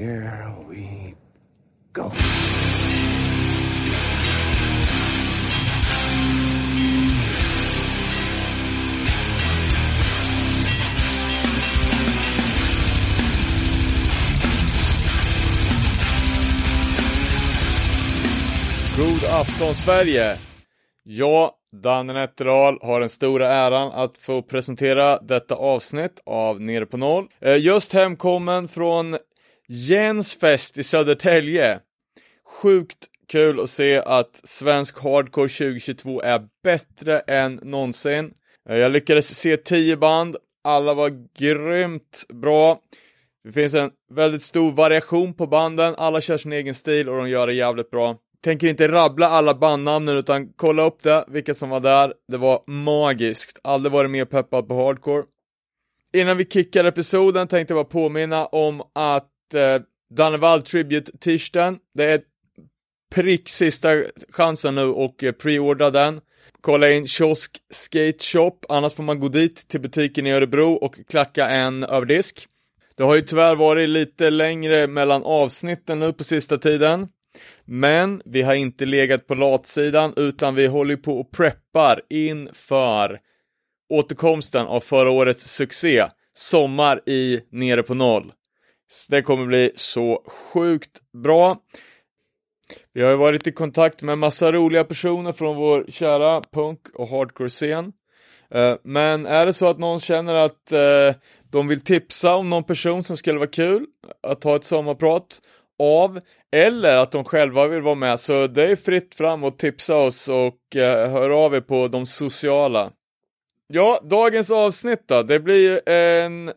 here we go. God afton Sverige! Jag, Danne Nätterdal, har den stora äran att få presentera detta avsnitt av Nere på Noll. Eh, just hemkommen från Jens fest i Södertälje. Sjukt kul att se att svensk hardcore 2022 är bättre än någonsin. Eh, jag lyckades se 10 band, alla var grymt bra. Det finns en väldigt stor variation på banden, alla kör sin egen stil och de gör det jävligt bra. Tänker inte rabbla alla bandnamnen utan kolla upp det, vilka som var där. Det var magiskt, aldrig varit mer peppad på hardcore. Innan vi kickar episoden tänkte jag bara påminna om att eh, Dannevall Tribute Tisdagen, det är prick sista chansen nu och eh, preordra den. Kolla in Kiosk Skate Shop, annars får man gå dit till butiken i Örebro och klacka en överdisk. Det har ju tyvärr varit lite längre mellan avsnitten nu på sista tiden. Men vi har inte legat på latsidan utan vi håller på och preppar inför återkomsten av förra årets succé, Sommar i Nere på Noll. Så Det kommer bli så sjukt bra. Vi har ju varit i kontakt med massa roliga personer från vår kära punk och hardcore-scen. Eh, men är det så att någon känner att eh, de vill tipsa om någon person som skulle vara kul att ha ett sommarprat av, eller att de själva vill vara med, så det är fritt fram och tipsa oss och eh, hör av er på de sociala. Ja, dagens avsnitt då, det blir ju en,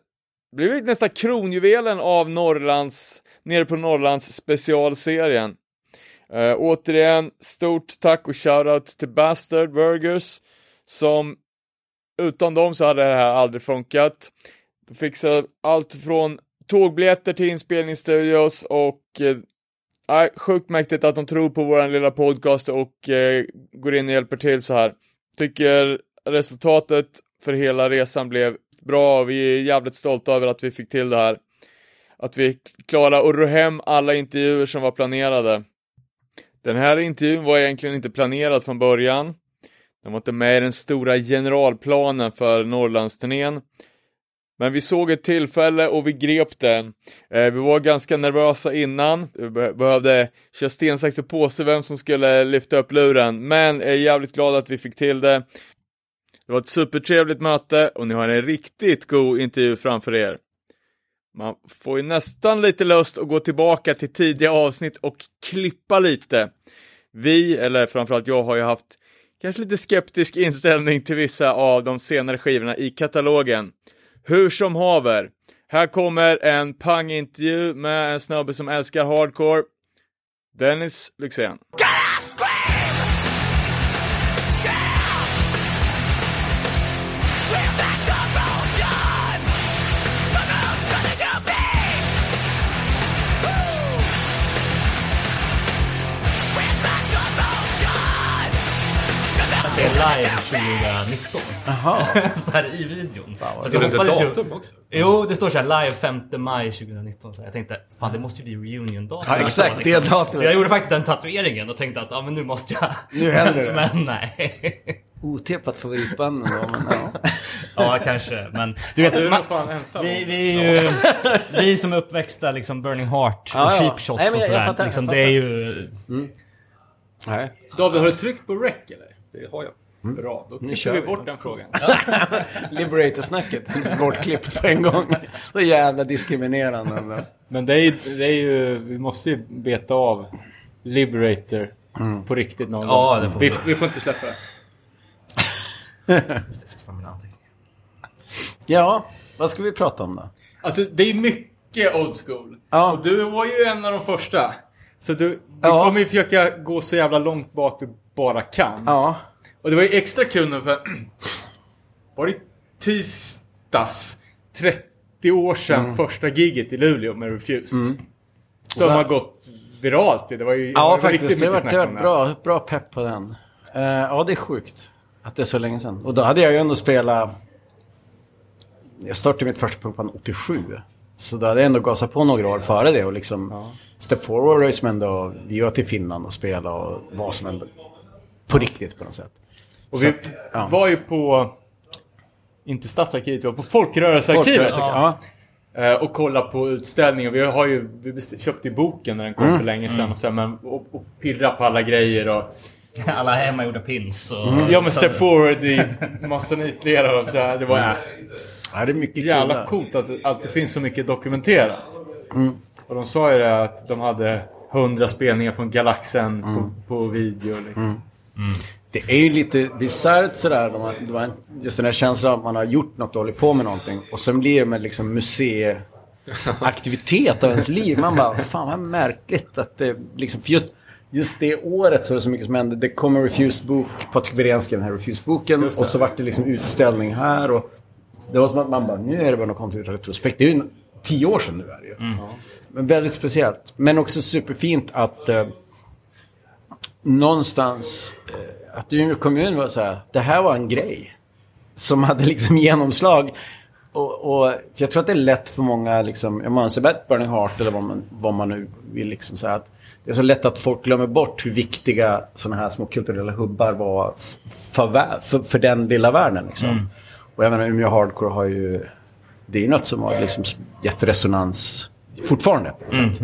blivit nästan kronjuvelen av Norrlands, nere på Norrlands specialserien. Eh, återigen, stort tack och shoutout till Bastard Burgers, som utan dem så hade det här aldrig funkat. De fixar allt från tågbiljetter till inspelningsstudios och eh, sjukt mäktigt att de tror på vår lilla podcast och eh, går in och hjälper till så här. Tycker resultatet för hela resan blev bra och vi är jävligt stolta över att vi fick till det här. Att vi klarade att ro hem alla intervjuer som var planerade. Den här intervjun var egentligen inte planerad från början. Den var inte med i den stora generalplanen för Norrlandsturnén. Men vi såg ett tillfälle och vi grep den. Eh, vi var ganska nervösa innan, vi behövde köra sten, sax och påse vem som skulle lyfta upp luren. Men jag är jävligt glad att vi fick till det. Det var ett supertrevligt möte och ni har en riktigt god intervju framför er. Man får ju nästan lite lust att gå tillbaka till tidiga avsnitt och klippa lite. Vi, eller framförallt jag, har ju haft kanske lite skeptisk inställning till vissa av de senare skivorna i katalogen. Hur som haver, här kommer en pangintervju med en snubbe som älskar hardcore. Dennis Lyxzén. Live 2019. Jaha. så här i videon. så att Står det inte hoppades ju- datum också? Jo, det står så här live 5 maj 2019. Så jag tänkte, fan det måste ju bli reunion-datum. Ja, exakt, det datumet. Så jag gjorde faktiskt den tatueringen och tänkte att ja, men nu måste jag. Nu händer det. men nej. Otippat favoritband ändå, men ja. ja, kanske. Men du vet, Du är man, fan ensam. vi, vi är ju... vi som är uppväxta liksom Burning Heart och Ja, ja. Cheap Shots Nej, men och sådär. liksom, det är ju... Nej. David, har du tryckt på rec eller? Det har jag. Bra, då kör klipper vi vi. bort den frågan. Liberator-snacket bortklippt på en gång. Så jävla diskriminerande ändå. Men det är, ju, det är ju, vi måste ju beta av Liberator på riktigt någon Ja, gång. får vi. vi. Får inte släppa det. Ja, vad ska vi prata om då? Alltså det är mycket old school. Ja. Och du var ju en av de första. Så du, vi Ja. kommer ju försöka gå så jävla långt bak vi bara kan. Ja. Och det var ju extra kul nu för... Var det tisdags? 30 år sedan första giget i Luleå med Refused. Som Mm. där- har gått viralt. Det var ju Ja, var faktiskt. riktigt Det var, det var bra, bra pepp på den. Eh, ja, det är sjukt. Att det är så länge sedan. Och då hade jag ju ändå spelat... Jag startade mitt första punkband 87. Så då hade jag ändå gasat på några år före det och liksom Step Forward var ju som ändå, vi var till Finland och spelade och var som ändå på riktigt på något sätt. Och vi att, ja. var ju på, inte Stadsarkivet, vi var på Folkrörelsearkivet. Folkrörelse- ja. Eh, Och kolla på utställningen. Vi har ju, vi köpte ju boken när den kom Mm. för länge sedan. Och, så, här, men, och, och pirra på alla grejer och... Alla hemmagjorda pins och... Mm. Ja men Step Forward i och så här. Det var Mm. Ja, det är mycket jävla kul. coolt att, att det finns så mycket dokumenterat. Mm. Och de sa ju det att de hade hundra spelningar från Galaxen på, Mm. på video. Liksom. Det är ju lite bisarrt sådär. de har- de har- Just den här känslan att man har gjort något och hållit på med någonting. Och sen blir det med liksom museiaktivitet av ens liv. Man bara, fan vad märkligt att det liksom... För just, just det året så är det så mycket som hände. Det kom en Refused-bok, Patrik Wirén skrev den här Refused-boken. Och så vart det liksom utställning här. Och det var som att man bara, nu är det bara något konstigt retrospekt. Det är ju tio år sedan nu är det ju. Men väldigt speciellt. Men också superfint att... Eh, någonstans eh, att Umeå kommun var så här, det här var en grej. Som hade liksom genomslag. Och, och jag tror att det är lätt för många, liksom, om man ser Bad Burning Heart eller vad man, vad man nu vill liksom säga. Att det är så lätt att folk glömmer bort hur viktiga sådana här små kulturella hubbar var för, för, för den lilla världen. Liksom. Och jag menar, Umeå Hardcore har ju, det är ju något som har liksom gett resonans fortfarande. Något sätt.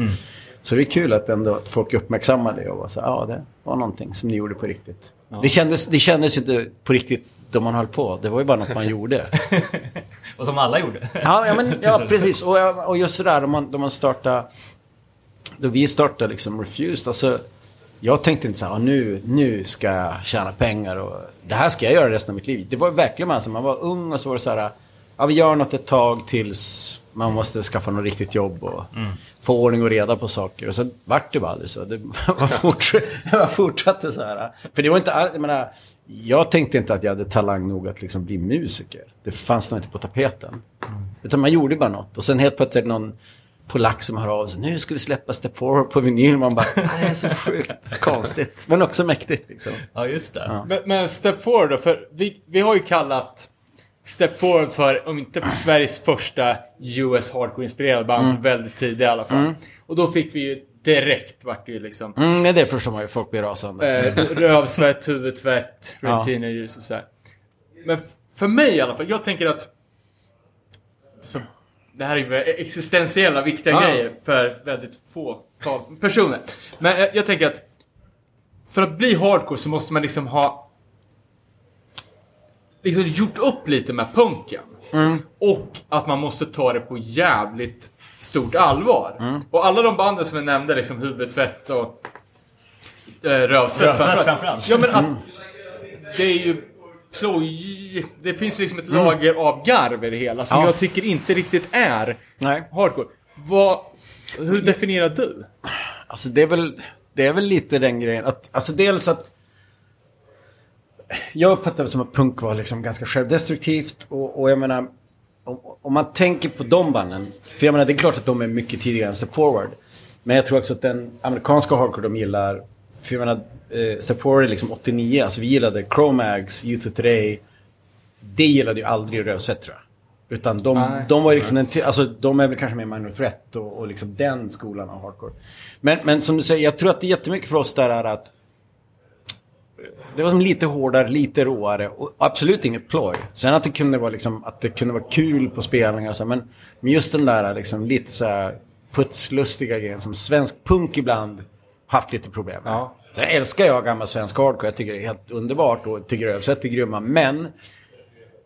Så det är kul att ändå att folk uppmärksammar det och var så ja det var någonting som ni gjorde på riktigt. Det, kändes, det kändes ju inte på riktigt då man höll på. Det var ju bara något man gjorde. Och som alla gjorde. Ja, ja, men, ja precis. Och, och just sådär, då man, då man startade... Då vi startade liksom Refused, alltså... Jag tänkte inte så här, "Ja, nu, nu ska jag tjäna pengar och det här ska jag göra resten av mitt liv. Det var verkligen man, alltså, man var ung och så var det så här, ja vi gör något ett tag tills man måste skaffa något riktigt jobb och få ordning och reda på saker. Och sen vart det bara aldrig så. Det var fort, det bara fortsatte så här. För det var inte, jag menar, jag tänkte inte att jag hade talang nog att liksom bli musiker. Det fanns nog inte på tapeten. Utan man gjorde bara något. Och sen helt plötsligt någon polack som hör av sig. Nu ska vi släppa Step Forward på vinyl. Man bara, "Nej, det är så sjukt konstigt. Men också mäktigt liksom. Ja, just det. Men, men Step Forward då, för vi, vi har ju kallat Step Forward för, om inte för Sveriges första US Hardcore-inspirerade band, så väldigt tidigt i alla fall. Och då fick vi ju direkt, vart det ju liksom, Mm, det förstår man ju. Folk blir rasande. eh, rövsvett, huvudtvätt, Red Ja. Och så här. Men för mig i alla fall, jag tänker att så, det här är ju existentiella viktiga Ja. grejer för väldigt få personer. Men jag, jag tänker att för att bli hardcore så måste man liksom ha liksom gjort upp lite med punken. Och att man måste ta det på jävligt stort allvar. Och alla de banden som jag nämnde, liksom huvudtvätt och eh, rövsvett Rövsvett framförallt. Ja men att det är ju ploj... Det finns liksom ett lager av garv i det hela som Ja. jag tycker inte riktigt är Nej. hardcore. Vad... Hur definierar du? Alltså det är väl, det är väl lite den grejen. Att, alltså dels att... Jag uppfattar det som att punk var liksom ganska självdestruktivt. Och, och jag menar, om, om man tänker på de banden. För jag menar, det är klart att de är mycket tidigare än Step Forward. Men jag tror också att den amerikanska hardcore de gillar. För jag menar, eh, Step Forward är liksom 89. Alltså vi gillade Chromags, Youth of Today. Det gillade ju aldrig Rövsvett tror jag. Utan de, Nej. de var liksom en, till- alltså de är väl kanske mer Minor Threat och, och liksom den skolan av hardcore. Men, men som du säger, jag tror att det är jättemycket för oss där är att det var som lite hårdare, lite råare och absolut inget ploj. Sen att det kunde vara liksom, att det kunde vara kul på spelningar och så, men, men just den där liksom lite så här putslustiga grejen som svensk punk ibland haft lite problem med. Ja. Sen älskar jag gammal svensk hardcore, jag tycker det är helt underbart och tycker Rövsvett är grymma, men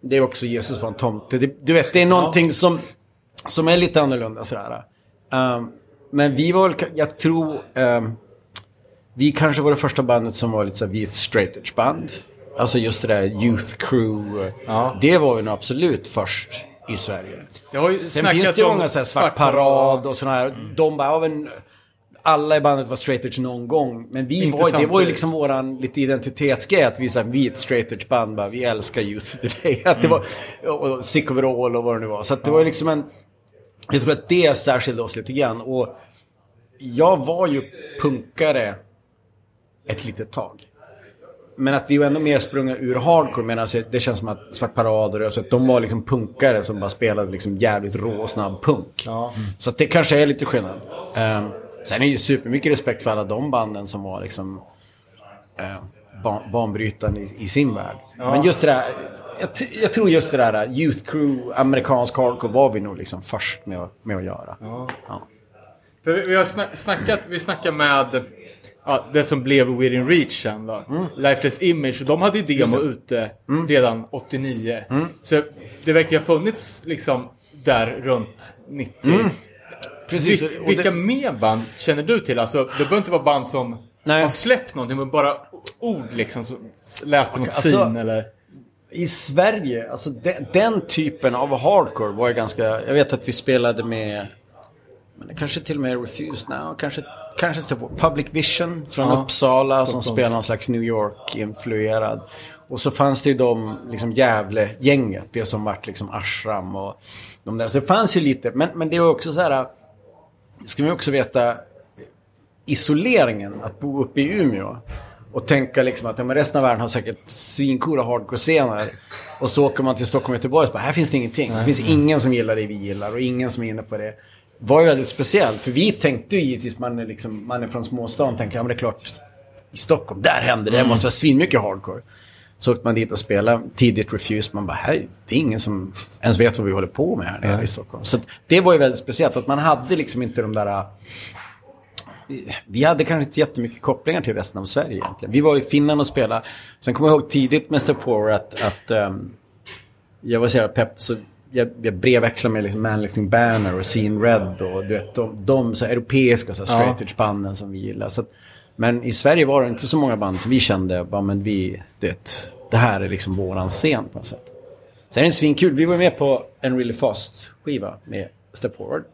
det är också Jesus var en tomte. Det, du vet, det är någonting som, som är lite annorlunda sådär. Um, men vi var väl, jag tror, um, vi kanske var det första bandet som var lite såhär, vi är ett straight edge band. Alltså just det där Youth Crew. Ja. Det var ju absolut först i Sverige. Sen finns det ju många såhär Svart Parad och sådana här. De bara, ja, men, alla i bandet var straight edge någon gång. Men vi Inte var, det var ju liksom våran lite identitetsgrej. Att vi, så här, vi är ett straight edge band, bara, vi älskar Youth Today. Att det var, och, och Sick Overall och vad det nu var. Så att det var ju liksom en... Jag tror att det särskilde oss lite grann. Och jag var ju punkare ett litet tag. men att vi var ändå mer sprungna ur hardcore medan det känns som att Svart Parad och så att de var liksom punkare som bara spelade liksom jävligt rå och snabb punk. Ja. Så att det kanske är lite skillnad. Um, sen är det ju supermycket respekt för alla de banden som var liksom uh, ban banbrytande i, i, sin värld. Men just det där, jag, jag, tror just det där Youth Crew, amerikansk hardcore var vi nog liksom först med, med att göra. Ja. Ja. För vi, vi har snack, snackat, vi snackade med ja, det som blev Within Reach sen då. Mm. Lifeless Image. De hade ju demo ute redan 89. Så det verkar ha funnits liksom där runt 90. Mm. Precis. Vil, vilka det- mer band känner du till? Alltså, det behöver inte vara band som Nej. har släppt någonting, men bara ord liksom. Läste något Alltså- scene eller... I Sverige, alltså den, den typen av hardcore var ju ganska... Jag vet att vi spelade med... Men kanske till och med Refused Now, kanske, kanske till Public Vision från Ja, Uppsala som spelar någon slags New York-influerad. Och så fanns det ju de, liksom Gävle-gänget, det som vart liksom Ashram och de där. Så det fanns ju lite, men, men det var också så här... Ska man också veta isoleringen att bo uppe i Umeå. Och tänka liksom att ja, men resten av världen har säkert svincoola hardcore-scener. Och så åker man till Stockholm och Göteborg och bara, här finns det ingenting. Det finns ingen som gillar det vi gillar och ingen som är inne på det. Var ju väldigt speciellt. För vi tänkte ju givetvis, man är, liksom, man är från småstan, tänker ja men det är klart. I Stockholm, där händer det. Det måste vara svinmycket hardcore. Så åkte man dit och spelade tidigt Refuse. Man bara, här, det är ingen som ens vet vad vi håller på med här nere i Stockholm. Så det var ju väldigt speciellt. Att man hade liksom inte de där... Vi hade kanske inte jättemycket kopplingar till resten av Sverige egentligen. Vi var i Finland och spelade. Sen kommer jag ihåg tidigt med Step Forward att, att ehm, jag var så jävla pepp. Så jag, jag brevväxlade med liksom Manlifting Banner och Scene Red och du vet, de, de så europeiska så straight edge banden som vi gillar. Så att, men i Sverige var det inte så många band som vi kände, bara, men vi, du vet, det här är liksom våran scen på något sätt. Sen är det svinkul, vi var med på en Really Fast-skiva med Step Forward.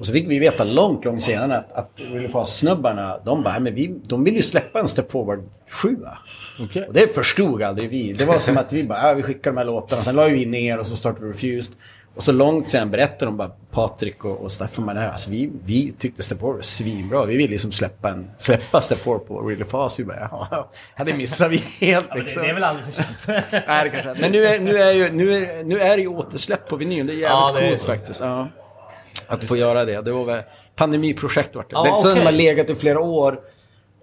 Och så fick vi veta långt, långt senare att, att Really Fast-snubbarna, de bara, "Nej, men vi, de vill ju släppa en Step Forward 7 Okej. och det förstod aldrig vi. Det var som att vi bara, ja, vi skickar de här låtarna. Sen la vi ner och så startade vi Refused. Och så långt sen berättade de bara, Patrik och, och Staffan, men alltså, vi, vi tyckte Step Forward var svinbra. Vi ville liksom släppa, en, släppa Step Forward på Really Fast. Vi bara, ja, det missade vi helt Det, liksom. det är väl aldrig för sent. Nej, det kanske Men nu är, nu är, ju, nu är, nu är det ju återsläpp på vinyl. Det är jävligt Ja, det coolt faktiskt. Ja. Att få göra det. Det var väl pandemiprojekt vart det. Ja, det är som okej. har legat i flera år.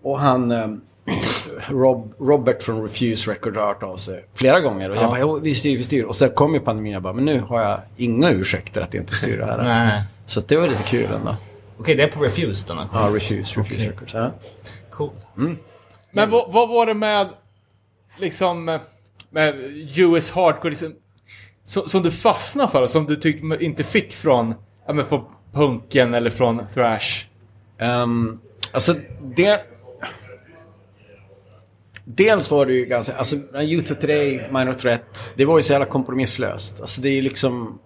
Och han... eh, Rob, Robert från Refuse Record har hört av sig flera gånger. Och jag bara, jo, vi styr, vi styr. Och sen kom ju pandemin och jag bara, men nu har jag inga ursäkter att inte styra det här. Nej. Så det var lite kul ändå. Okej, det är på Refused den här Ja, Refuse, Refuse Okej. Records. Ja. Cool. Men vad, vad var det med, liksom, med US Hardcore, liksom, som, som du fastnade för? Som du tyckte inte fick från, ja men från punken eller från thrash? Um, alltså det... Dels var det ju ganska, alltså Youth of Today, Minor Threat, det var ju så jävla kompromisslöst. Alltså det är ju liksom,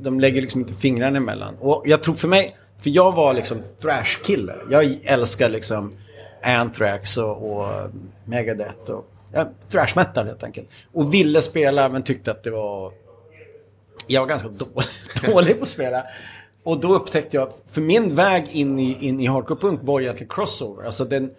de lägger liksom inte fingrarna emellan. Och jag tror för mig, för jag var liksom thrash-kille. Jag älskar liksom Anthrax och, och Megadeth och ja, thrash metal helt enkelt. Och ville spela men tyckte att det var jag var ganska dålig, dålig på att spela. Och då upptäckte jag, för min väg in i, in i hardcore punk var egentligen crossover. Alltså den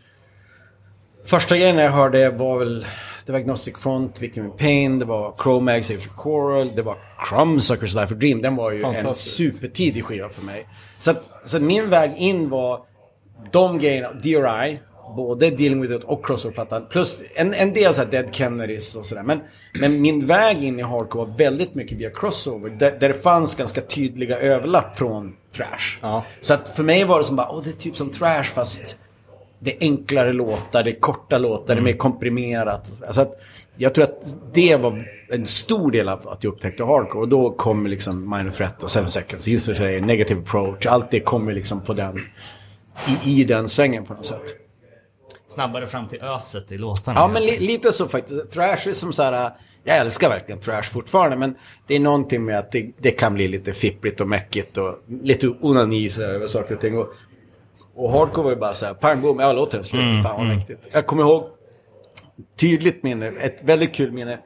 första grejen jag hörde var väl, det var Agnostic Front, Victim in Pain, det var Cro-Mag, Save for Coral, det var Crumbsuckers Life for Dream. Den var ju en supertidig skiva för mig. Så, att, så att min väg in var de grejerna, DRI, både Dealing with It och Crossover-plattan. Plus en, en del så Dead Kennedys och sådär. Men, men min väg in i hardcore var väldigt mycket via Crossover. Där, där det fanns ganska tydliga överlapp från Thrash. Ja. Så att för mig var det som bara, åh det är typ som Thrash fast det är enklare låtar, det är korta låtar, det är mer komprimerat. Alltså att jag tror att det var en stor del av att jag upptäckte hardcore. Och då kom liksom Minor Threat och Seven Seconds, just det säger Negative Approach. Allt det kommer liksom på den, i, i den svängen på något sätt. Snabbare fram till öset i låtarna. Ja, men li, lite så faktiskt. Thrash är som så här... Jag älskar verkligen thrash fortfarande, men det är någonting med att det, det kan bli lite fippligt och mäckigt och lite onani över saker och ting. Och, och hardcore var ju bara så här, pang bom, ja låter den slut. Fan vad mäktigt. Jag kommer ihåg, tydligt minne, ett väldigt kul minne.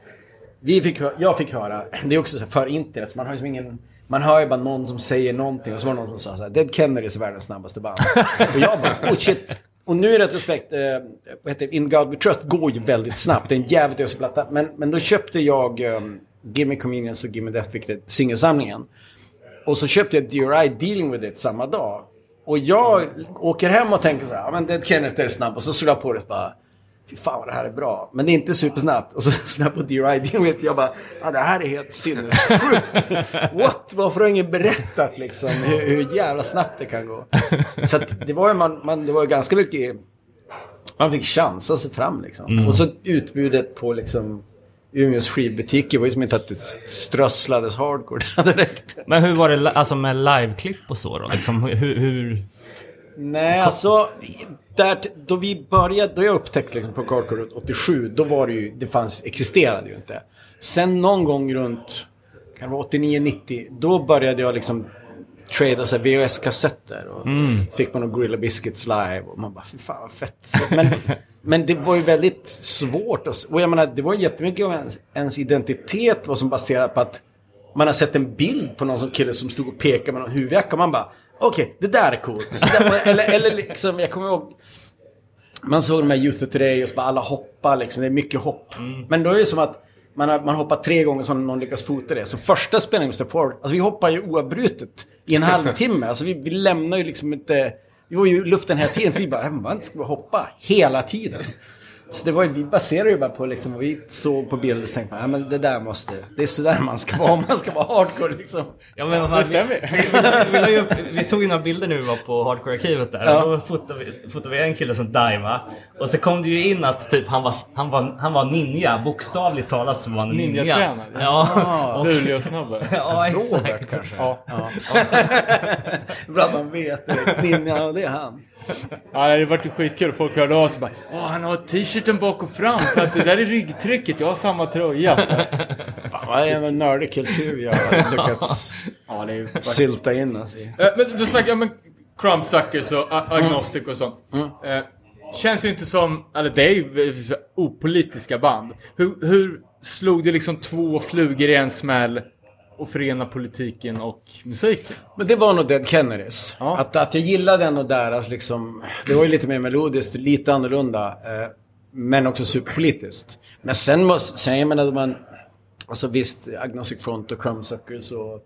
Vi fick, jag fick höra, det är också så här, för internet, man har ju som ingen... Man hör ju bara någon som säger någonting och så var det någon som sa så här, Dead Kennedys är världens snabbaste band. och jag bara, oh shit. Och nu i retrospekt, eh, vad heter det, In God We Trust går ju väldigt snabbt. Det är en jävligt ösig platta. Men, men då köpte jag eh, Gimme Convenience och Gimme Death, vilket är singelsamlingen. Och så köpte jag DRI Dealing With It samma dag. Och jag åker hem och tänker så här, ja men Dead Kenneth är snabb. Och så slår jag på det och bara, fy fan vad det här är bra. Men det är inte supersnabbt. Och så slår jag på Dealing With It jag bara, ja det här är helt sinnessjukt. What? Varför har ingen berättat liksom hur, hur jävla snabbt det kan gå? Så att det var ju man, man, det var ganska mycket, man fick chansa sig fram liksom. Och så utbudet på liksom Umeås skivbutiker var ju som inte att det strösslades hardcore direkt. Men hur var det alltså med liveklipp och så då? Liksom, hur, hur... Nej, alltså. Där, då vi började, då jag upptäckte liksom på Hardcore 87, då var det ju, det fanns, existerade ju inte. Sen någon gång runt, kan det vara 89-90, då började jag liksom trada så VHS-kassetter. Och fick man någon Gorilla Biscuits live och man bara, fy fan vad fett. Så, men, men det var ju väldigt svårt. att s- Och jag menar, det var jättemycket av ens, ens identitet var som baserat på att man har sett en bild på någon som kille som stod och pekade med någon huvudjacka. Man bara, okej, det där är coolt. Eller, eller liksom, jag kommer ihåg. Man såg de här Youth Today och så bara alla hoppar liksom. Det är mycket hopp. Men då är det som att man har man hoppar tre gånger som någon lyckas fota det. Så första spelningen med Step Forward, alltså vi hoppar ju oavbrutet i en halvtimme. Alltså vi, vi lämnar ju liksom inte... Vi var ju i luften hela tiden. För vi bara, "Äh, man ska hoppa hela tiden. Så det var ju, vi baserade ju bara på liksom, vi såg på bilder och tänkte man, ja men det där måste, det är sådär man ska vara om man ska vara hardcore liksom. Ja, men vad fan, Det stämmer. vi, vi, vi, vi tog ju några bilder när vi var på Hardcore-arkivet där. Ja. Och då fotade vi, fotade vi en kille som diva. Och så kom det ju in att typ, han, var, han, var, han var ninja. Bokstavligt talat så var han ninja. Ninja-tränare. Ja, och, Luleå-snubbe. ja exakt. Robert kanske. Ja. Bra att man vet. Ninja, det är han. Ja, det vart ju skitkul. Folk hörde av sig bara Åh, han har t-shirten bak och fram för att det där är ryggtrycket. Jag har samma tröja. Så. Fan vad en nördig kultur jag har lyckats Ja, det är ju sylta in alltså. Eh, Men du snackar om Crumbsuckers och a- Agnostic och sånt. Eh, känns ju inte som, eller det är ju opolitiska band. Hur, hur slog du liksom två flugor i en smäll och förena politiken och musiken? Men det var nog Dead Kennedys. Ja. Att, att jag gillade ändå deras liksom... Det var ju lite mer melodiskt, lite annorlunda. Eh, men också superpolitiskt. Men sen måste... Sen jag menar man... Alltså visst, Agnostic Front och Crumbsuckers och...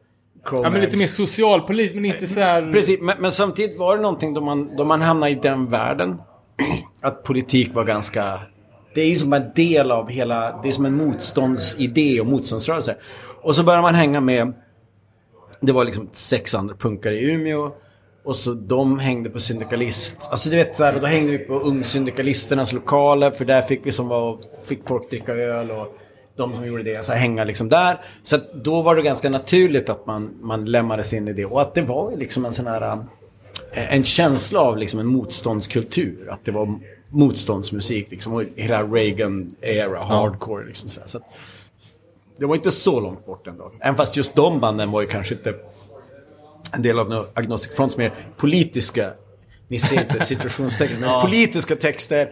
Ja, men lite mer socialpolitiskt, men inte så här... Precis, men, men samtidigt var det någonting då man, då man hamnade i den världen. Att politik var ganska... Det är ju som en del av hela... Det är som en motståndsidé och motståndsrörelse. Och så började man hänga med... Det var liksom sex andra punkare i Umeå. Och så de hängde på syndikalist. Alltså du vet, så och då hängde vi på ungsyndikalisternas lokaler. För där fick vi som var... Fick folk dricka öl och... De som gjorde det, så här, hänga liksom där. Så att då var det ganska naturligt att man, man lämnades in i det. Och att det var liksom en sån här... Eh, en känsla av liksom en motståndskultur. Att det var motståndsmusik liksom. Och hela Reagan-era, hardcore liksom. Så, här. så att, det var inte så långt bort ändå. Även fast just de banden var ju kanske inte en del av no- Agnostic Fronts mer politiska, ni ser inte situationstecken, men politiska texter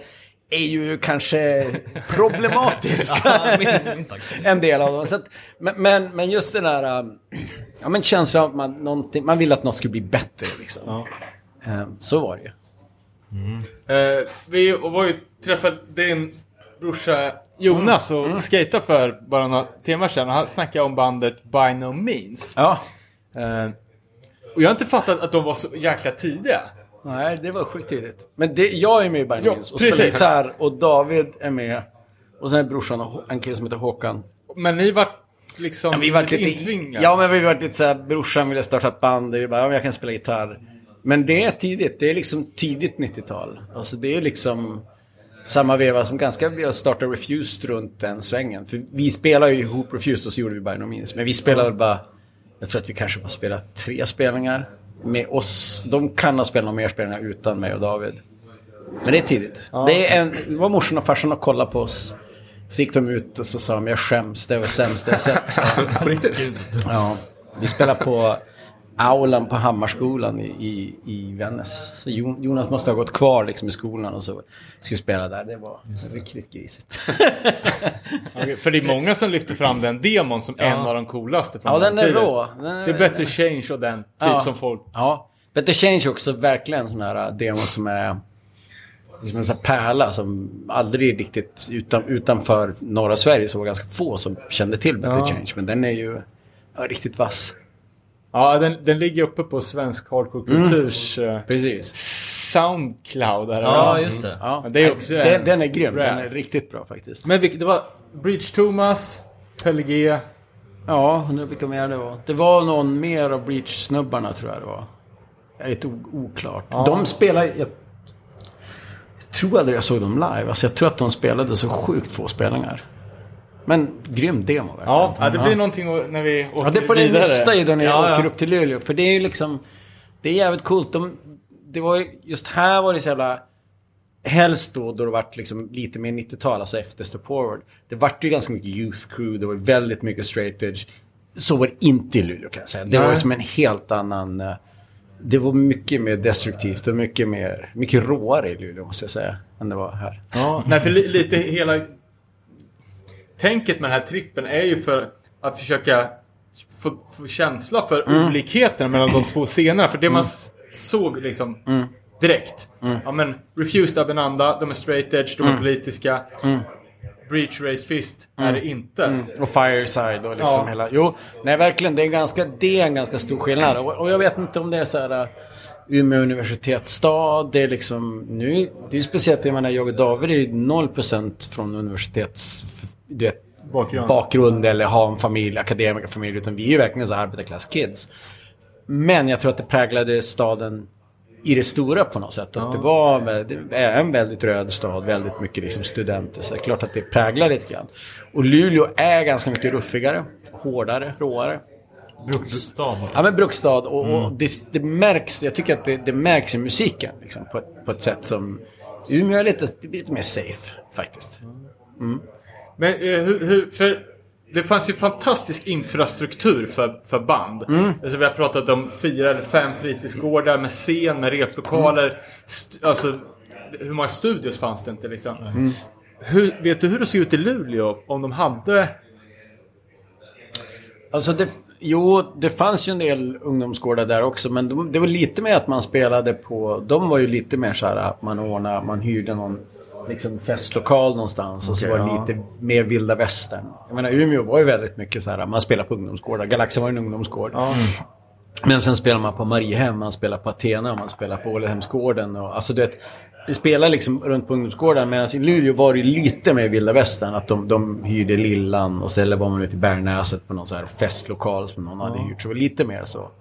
är ju kanske problematiska. Ja, en del av dem. Så att, men, men, just den där um, ja, men känslan av att man, någonting- man vill att något ska bli bättre. Liksom. Eh, så var det ju. Eh, vi var ju träffade din brorsa Jonas och skejtade för bara några timmar sedan. Och han snackade om bandet By No Means. Ja. Eh, och jag har inte fattat att de var så jäkla tidiga. Nej, det var sjukt tidigt. Men det, jag är med i Bang Ja, Means och spelar precis. gitarr och David är med. Och sen är brorsan och en kille som heter Håkan. Men ni var liksom Ja, vi var lite, intvingade. ja, men vi var lite såhär, brorsan ville starta ett band. Och vi bara, ja, men jag kan spela gitarr. Men det är tidigt. Det är liksom tidigt 90-tal. Alltså det är liksom samma veva som ganska vi har startat Refused runt den svängen. För vi spelade ju ihop Refused och så gjorde vi By No Means. Men vi spelade bara, jag tror att vi kanske bara spelade tre spelningar. Med oss, de kan ha spelat några mer spelningar utan mig och David. Men det är tidigt. Det, är en, det var morsan och farsan och kollade på oss. Så gick de ut och så sa de jag skäms, det var sämst jag sett. Ja. Vi spelade på aulan på Hammarskolan i, i, i Vännäs. Så Jonas måste ha gått kvar liksom i skolan och så skulle spela där. Det var riktigt grisigt. Okej, för det är många som lyfter fram den demon som en av de coolaste från Ja, den är tiden. rå. Den är- Det är Better Change och den, typ Ja. som folk... Ja. Better Change är också verkligen en sån här demo som är... liksom en sån här pärla som aldrig riktigt utan, utanför norra Sverige så var ganska få som kände till Better Ja. Change. Men den är ju ja, riktigt vass. Ja, den, den ligger uppe på svensk hardcore kulturs eh, Precis. Soundcloud. Här, Ja, just det. Ja, Men det är också den, en- den är grym. rap. Den är riktigt bra faktiskt. Men det var Bridge Thomas, Pelle G. Ja, undrar vilka mer det var. Det var någon mer av Breach-snubbarna tror jag det var. Det är lite oklart. De spelar... Jag, jag tror aldrig jag såg dem live. Alltså jag tror att de spelade så sjukt få spelningar. Men grym demo verkligen. Ja, ja, det blir någonting att- när vi åker Ja, det får ni vidare. nysta i då ni Ja, åker ja. upp till Luleå. För det är ju liksom... Det är jävligt coolt. De, det var ju, just här var det så jävla... Helst då, då det vart liksom lite mer 90-tal, alltså efter Step Forward. Det vart ju ganska mycket Youth Crew, det var väldigt mycket straight edge. Så var det inte i Luleå kan jag säga. Det var Nej. ju som en helt annan... eh, Det var mycket mer destruktivt och mycket mer... Mycket råare i Luleå måste jag säga. Än det var här. Ja, nej, för li, lite hela... Tänket med den här trippen är ju för att försöka få, få känsla för Mm. olikheterna mellan de två scenerna. För det man s- såg liksom Mm. direkt. Ja men, Refused Abinanda, de är straight edge, de är Mm. politiska. Breach Raised Fist är det inte. Och Fireside och liksom Ja. hela... Jo, nej verkligen. Det är, en ganska, det är en ganska stor skillnad. Och, och jag vet inte om det är så här... uh, Umeå universitetsstad. Det är liksom... Nu, det är ju speciellt, jag menar, jag och David är ju 0% från universitets... Du vet, Bakgrund. bakgrund eller ha en familj, akademikerfamilj. Utan vi är ju verkligen så arbetarklass-kids. Men jag tror att det präglade staden i det stora på något sätt. Att det var vä- det är en väldigt röd stad, väldigt mycket liksom studenter. Så det är klart att det präglar lite grann. Och Luleå är ganska mycket ruffigare, hårdare, råare. Bruksstad. Ja men bruksstad och, och det, det märks, jag tycker att det, det märks i musiken. Liksom, på, ett, på ett sätt som Umeå är lite, lite mer safe faktiskt. Men eh, hur, hur, för det fanns ju fantastisk infrastruktur för, för band. Mm. Alltså, vi har pratat om fyra eller fem fritidsgårdar med scen, med replokaler. Mm. Alltså, hur många studios fanns det inte liksom? Mm. Hur, vet du hur det såg ut i Luleå? Om de hade... Alltså det, jo, det fanns ju en del ungdomsgårdar där också. Men de, det var lite mer att man spelade på... De var ju lite mer så här att man ordnade, man hyrde någon liksom festlokal någonstans. och så var det ja. lite mer vilda västern. Jag menar Umeå var ju väldigt mycket så här, man spelade på ungdomsgårdar. Galaxen var ju en ungdomsgård. Men sen spelar man på Mariehem, man spelar på Athena, man spelar på Ålehemsgården. Och, alltså du vet, spelar liksom runt på ungdomsgården. Medan i Luleå var det lite mer vilda västern. Att de, de hyrde Lillan och sen var man ute i Bärnäset på någon så här festlokal som någon hade hyrt. Så det var lite mer så.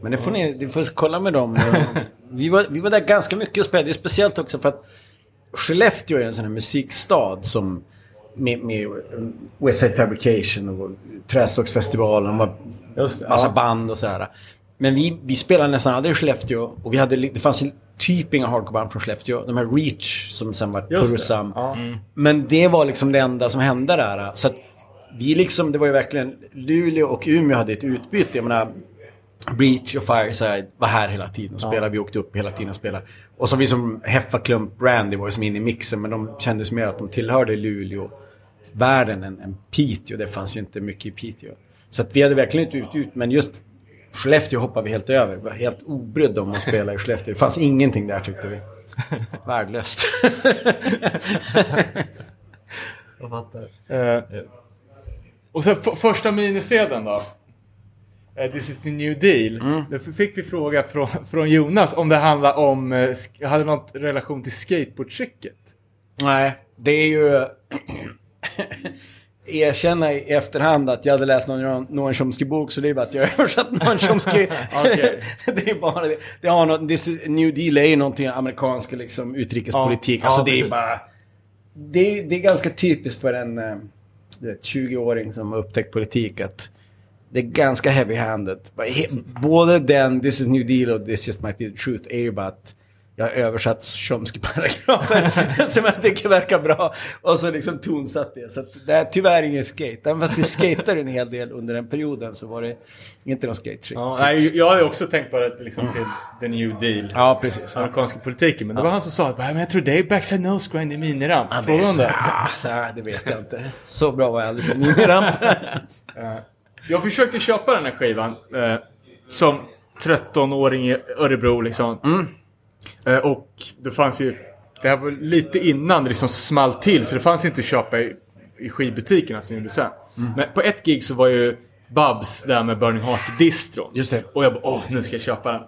Men det får ni, ni får kolla med dem. vi, var, vi var där ganska mycket och spelade. Det är speciellt också för att Skellefteå är en sån här musikstad som med, med Westside Fabrication och Trästocksfestivalen. Just massa ja. band och sådär. Men vi, vi spelade nästan aldrig i Skellefteå. Och vi hade, det fanns typ inga hardcoreband från Skellefteå. De här Reach som sen var Pursam. ja. Men det var liksom det enda som hände där. Så att vi liksom, det var ju verkligen Luleå och Umeå hade ett utbyte. Jag menar, Breach och Fireside var här hela tiden och spelade. Vi åkte upp hela tiden och spelade. Och så vi som Heffa Klump Brandy var som inne i mixen. Men de kändes mer att de tillhörde Luleå världen än, än Piteå. Det fanns ju inte mycket i Piteå. Så att vi hade verkligen inte ut, ut men just Skellefteå hoppade vi helt över. Vi var helt obrydda om att spela i Skellefteå. Det fanns ingenting där tyckte vi. Värdelöst. Jag fattar. Eh, och sen första minisedeln då. Eh, This is the new deal. Mm. Då fick vi fråga från, från Jonas om det handlar om, eh, hade något relation till skateboardtricket. Nej, det är ju... Erkänna i efterhand att jag hade läst någon Noam Chomsky-bok så det är bara att jag har översatt Noam Chomsky. Det är bara det. Det har något, this is, New Deal är ju någonting amerikansk liksom, utrikespolitik. Ja, alltså ja, det är precis. bara... Det är, det är ganska typiskt för en eh, du vet, 20-åring som har upptäckt politik att det är ganska heavy-handed. Både den This is New Deal och This just might be the truth är ju bara att jag har översatt Chomsky-paragrafer som jag tycker verkar bra. Och så liksom tonsatt det. Så det är tyvärr ingen skate. Även fast vi skatade en hel del under den perioden så var det inte någon skate-trick. Ja, nej, jag har ju också tänkt på det liksom till the new deal. Ja, precis. Amerikanska politiken. Men det var han som sa att men jag tror det är backside nose grind i miniramp. Ja, det. Nej, det vet jag inte. Så bra var jag aldrig på miniramp. Jag försökte köpa den här skivan eh, som 13-åring i Örebro liksom. Mm. Eh, och det fanns ju det här var lite innan det liksom small till så det fanns inte att köpa i, i skivbutikerna som gjorde sen. Mm. Men på ett gig så var ju Babs där med Burning Heart-distron. Just det. Och jag bara åh nu ska jag köpa den.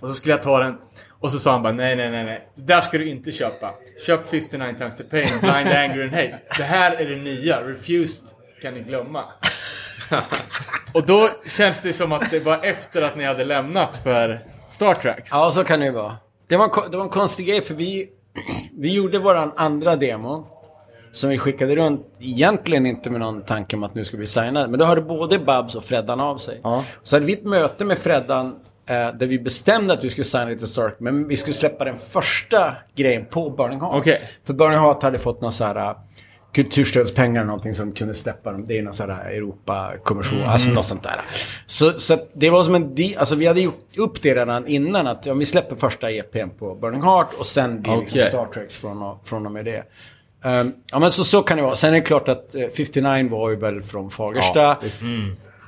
Och så skulle jag ta den. Och så sa han bara nej nej nej nej. Det där ska du inte köpa. Köp 59 times the pain, blind anger and hate. Det här är det nya. Refused kan ni glömma. Och då känns det som att det var efter att ni hade lämnat för Star Trek. Ja, så kan det ju vara. Det var, en det var en konstig grej för vi, vi gjorde våran andra demo. Som vi skickade runt, egentligen inte med någon tanke om att nu ska vi signa. Men då hörde både Babs och Freddan av sig. Ja. Så hade vi ett möte med Freddan eh, där vi bestämde att vi skulle signa lite Stark. Men vi skulle släppa den första grejen på Burning Heart. Okej. För Burning Heart hade fått några så här eh, kulturstödspengar eller någonting som kunde släppa dem. Det är någon sån här Europakommission, alltså något sånt där. Så, så det var som en di- alltså vi hade gjort upp det redan innan att ja, vi släpper första EPn på Burning Heart och sen blir det liksom. Star Trek från, och- från och med det. Ehm, ja men så, så kan det vara. Sen är det klart att eh, 59 var ju väl från Fagersta.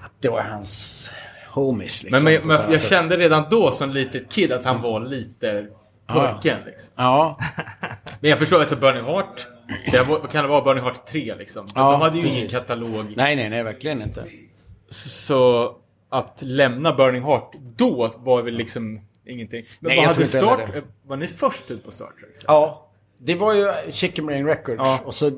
Att det var hans homies liksom. Men, men, men jag kände redan då som litet kid att han var lite pojken. Liksom. Ja, Men jag förstår, alltså Burning Heart. Det var, kan det vara? Burning Heart 3 liksom. Ja, de hade ju ingen precis. katalog. nej nej nej verkligen inte. Så att lämna Burning Heart då var väl liksom ingenting. Men Nej, vad hade Star Var ni först ut på Star Trek? sen? Ja, det var ju Chicken Brain Records. Ja. Och så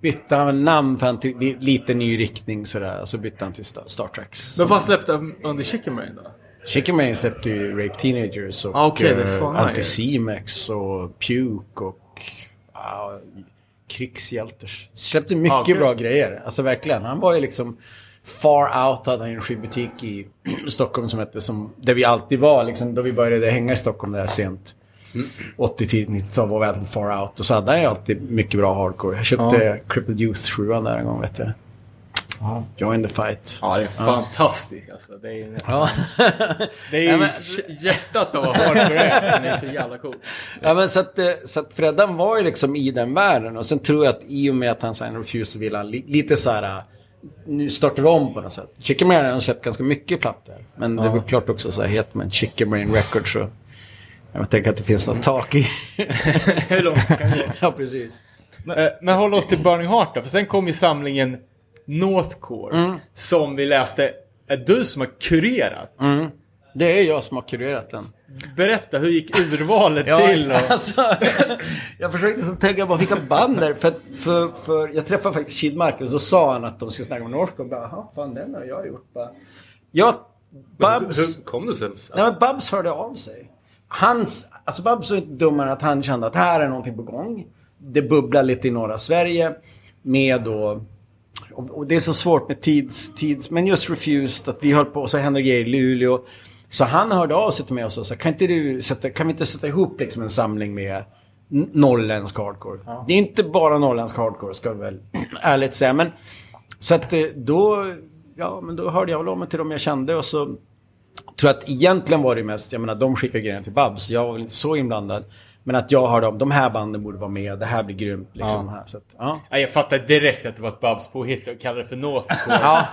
bytte han namn för han lite ny riktning sådär. Så bytte han till Star, Trek. Men vad släppte han under Chicken Brain då? Chicken Brain släppte ju Rape Teenagers och Ah, det är eh, Anticimex och Puke och ja, Krigshjälters. Släppte mycket Ah, bra grejer. Alltså verkligen. Han var ju liksom Far Out hade han en skivbutik i Stockholm som hette som, där vi alltid var liksom, då vi började hänga i Stockholm där sent. 80 tidigt 90-tal var vi alltid Far Out och så hade han ju alltid mycket bra hardcore. Jag köpte Crippled Youth 7 där en gång vet jag. Join the fight. Ja, det är fantastiskt alltså. Det är ju nästan... Ja. Det är ju Ja, men- hj- hjärtat av hardcore är. Den är så jävla cool. Ja men så att, eh, så att Freddan var ju liksom i den världen och sen tror jag att i och med att han signade Refuse så vill han li lite så här. eh, Nu startar vi om på något sätt. Chicken Brain har släppt ganska mycket plattor. Men det är väl klart också så här heter man Chicken Brain Records så. Jag tänker att det finns något tak i. Hur långt kan det gå? ja precis. Eh, Men håll oss till Burning Heart då. För sen kom ju samlingen Northcore. Mm. Som vi läste är du som har kurerat. Det är jag som har kurerat den. Berätta, hur gick urvalet Ja, till? Och... Alltså, jag försökte så tänka på vilka band är. För, för, för jag träffade faktiskt Kid och så sa han att de skulle snacka om Northcore. Och bara, Jaha, fan den har jag gjort. Bara, ja, Babs. Hur kom det sig? Nej, men Babs hörde av sig. Hans, alltså Babs var inte dummare att han kände att här är någonting på gång. Det bubblar lite i norra Sverige. Med då... Och, det är så svårt med tids, tids... Men just Refused, att vi höll på, och så hände grejer i Luleå. Så han hörde av sig till mig och sa kan, inte du sätta, kan vi inte sätta ihop liksom en samling med norrländsk hardcore? Det är inte bara norrländsk hardcore, ska vi väl ärligt säga. Men, så att eh, då, ja, men då hörde jag väl av mig till dem jag kände och så tror att egentligen var det mest, jag menar de skickade grejerna till Babs, jag var väl inte så inblandad. Men att jag hörde om de här banden borde vara med, det här blir grymt liksom. Här, så att, ja. Ja, jag fattade direkt att det var ett Babs påhitt och kallade det för Northcore. Ja,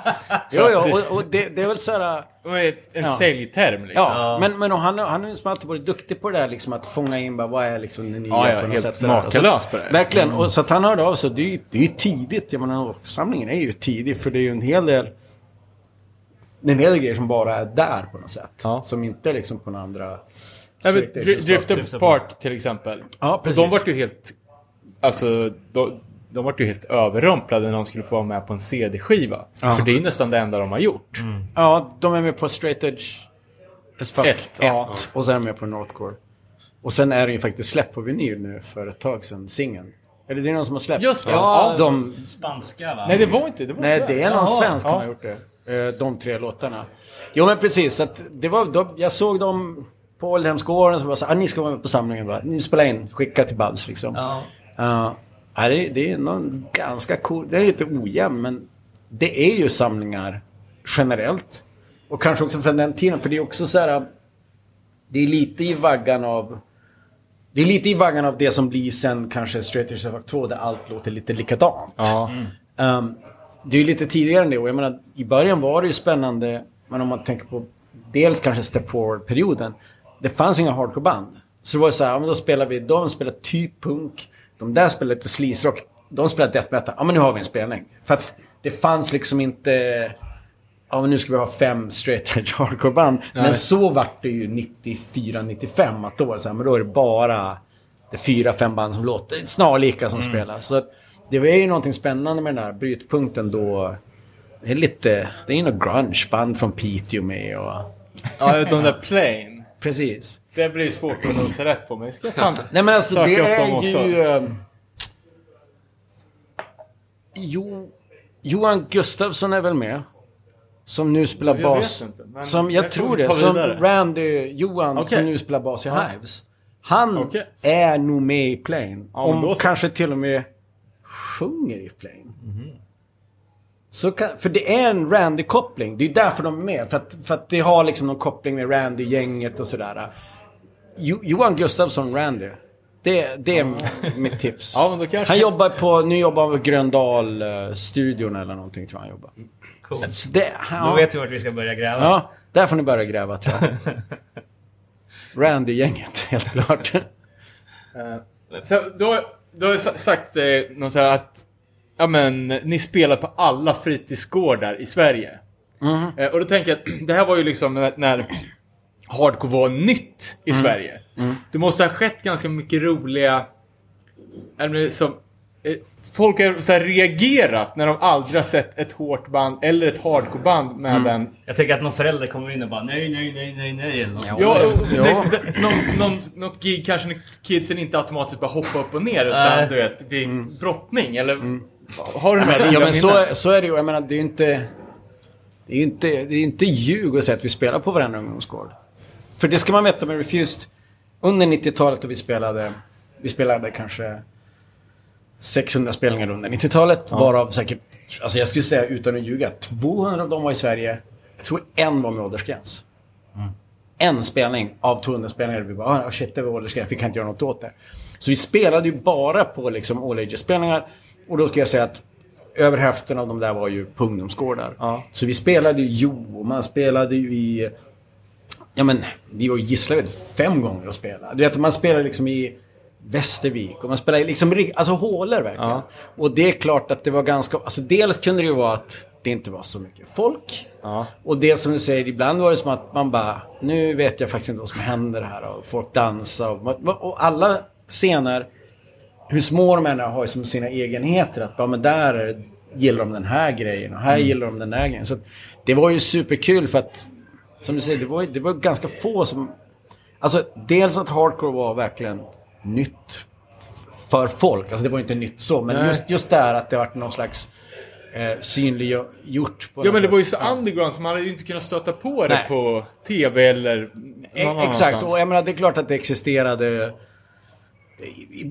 jo, jo, och, och det, det är väl så här... Ju en Ja. säljterm liksom. Ja, men, men och han, han är ju som alltid varit duktig på det där liksom att fånga in bara, vad är liksom det nya Ja, ja, på något helt sätt. makalös på det. Verkligen, och så att han hörde av sig. Det är ju det är ju tidigt. Jag menar, samlingen är ju tidig för det är ju en hel del det är en hel del grejer som bara är där på något sätt. Ja. Som inte är liksom på några andra... Ja, men, och Drift Drift Apart till exempel. Ja, Och precis. de vart ju helt... Alltså, de, de vart ju helt överrumplade när de skulle få vara med på en CD-skiva. Ja. För det är ju nästan det enda de har gjort. Ja, de är med på Straight Edge as fuck. Ett, ja. Och sen är de med på Northcore. Och sen är det ju faktiskt släppt på vinyl nu för ett tag sedan, singeln. Eller det är någon som har släppt. Just det. Ja, De, Spanska va? Nej, det var inte. Det var nej, det är någon Jaha. svensk som Ja. har gjort det. Eh, De tre låtarna. Jo men precis, så att det var, de, jag såg dem på Ålidhemsgården som var så ah, ni ska vara med på samlingen. Bara. Ni spelar in, skicka till Babs liksom. Ja. Ja, det, det är någon ganska cool, det är lite ojämn men det är ju samlingar generellt. Och kanske också från den tiden, för det är också så här. Det är lite i vaggan av det är lite i vaggan av det som blir sen kanske Straight Edge Rock 2 där allt låter lite likadant. Ja. Um, det är ju lite tidigare än det och jag menar i början var det ju spännande men om man tänker på dels kanske Step Forward-perioden. Det fanns inga hardcore-band. Så det var så här, ja, men då spelar vi, de spelar typ punk, de där spelar lite sleaze-rock, de spelar death metal. Ja men nu har vi en spelning. För att det fanns liksom inte, ja men nu ska vi ha fem straight edge hardcore-band. Men så vart det ju 94-95, att då var det så här, men då är det bara det är fyra, fem band som låter snarlika som spelar. Så det var ju någonting spännande med den här brytpunkten då. Det är lite, det är ju något grunge-band från Piteå med och... Ja, de där plain. Precis. Det blir svårt att nosa rätt på, men jag ska fan Nej men alltså det är ju... eh, jo, Johan Gustafsson är väl med? Som nu spelar Jag bas. inte, som, jag jag tror det. Som. Randy Johan Okej. som nu spelar bas i Hives. Han Okej. är nog med i Plane. Ja, så. kanske till och med sjunger i Plane. Så kan, för det är en Randy-koppling. Det är därför de är med. För att, för att det har liksom någon koppling med Randy-gänget och sådär. Jo, Johan Gustafsson, Randy. Det, det är mitt tips. Ja, men då kanske... Han jobbar på, nu jobbar han på Gröndal-studion eller någonting tror jag han jobbar. Coolt. Så det, ja, Då vet vi vart vi ska börja gräva. ja, där får ni börja gräva tror jag. Randy-gänget, helt klart. Så då, då har jag sa- sagt eh, någon så här att ja, men, ni spelar på alla fritidsgårdar i Sverige. Eh, och då tänker jag att det här var ju liksom när, hardcore var nytt i Sverige. Det måste ha skett ganska mycket roliga... Eller som, eh, folk har så här reagerat när de aldrig har sett ett hårt band eller ett hardcoreband med en Jag tänker att någon förälder kommer in och bara nej, nej, nej, nej, nej. Eller något. Ja, Ja. det, någon, någon, något gig kanske när kidsen inte automatiskt bara hoppa upp och ner utan Nej. du vet, det blir brottning eller har du det? Ja men så, så är det ju. Jag menar det är ju inte... Det är ju inte, det är inte ljug att säga att vi spelar på varenda ungdomsgård. För det ska man veta med Refused. Under 90-talet då vi spelade... Vi spelade kanske 600 spelningar under 90-talet. Varav säkert, alltså jag skulle säga utan att ljuga, 200 av dem var i Sverige. Jag tror en var med åldersgräns. En spelning av 200 spelningar. Vi bara, ah, shit det var åldersgräns, vi kan inte göra något åt det. Så vi spelade ju bara på liksom all ages-spelningar. Och då ska jag säga att över hälften av dem där var ju på ungdomsgårdar. Ja. Så vi spelade ju Jo, man spelade ju i... Ja men, vi var ju Gislaved fem gånger och spelade. Du vet, man spelade liksom i Västervik och man spelade liksom, alltså hålor verkligen. Ja. Och det är klart att det var ganska, alltså dels kunde det ju vara att det inte var så mycket folk. Ja. Och det som du säger, ibland var det som att man bara, nu vet jag faktiskt inte vad som händer här och folk dansar och, och alla scener, hur små de än är, har ju som sina egenheter. Att bara, men där är det- gillar de den här grejen och här gillar de den där grejen. Så det var ju superkul för att, som du säger, det var, det var ganska få som... Alltså, dels att hardcore var verkligen nytt för folk. Alltså det var ju inte nytt så, men Nej. just, just där att det varit någon slags eh, synliggjort. Ja men det sätt. var ju så underground så man hade ju inte kunnat stöta på det Nej. på TV eller någon E- annanstans. Exakt, och jag menar det är klart att det existerade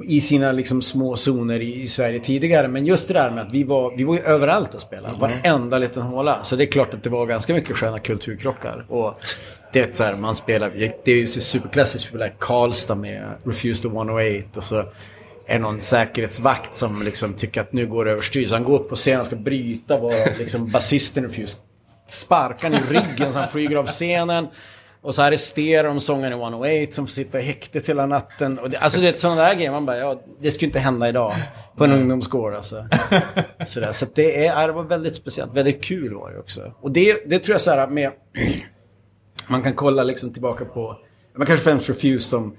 i, sina liksom små zoner i, Sverige tidigare. Men just det där med att vi var, vi var ju överallt och spelade. Varenda liten håla. Så det är klart att det var ganska mycket sköna kulturkrockar. Och det är så här, man spelar, det är ju så superklassiskt. Vi spelar Karlstad med Refused to 108 och så är någon säkerhetsvakt som liksom tycker att nu går det överstyr. Så han går upp på scenen och ska bryta varav liksom basisten Refused sparkar i ryggen så han flyger av scenen. Och så arresterar de sångaren i 108 som får sitta i häktet hela natten. Och det, alltså det är sådana där grejer. Man bara, ja, det skulle inte hända idag. På en ungdomsgård alltså. Sådär. Så det, är, det var väldigt speciellt. Väldigt kul var det också. Och det, det tror jag så här med... Man kan kolla liksom tillbaka på... Man kanske främst Refuse som...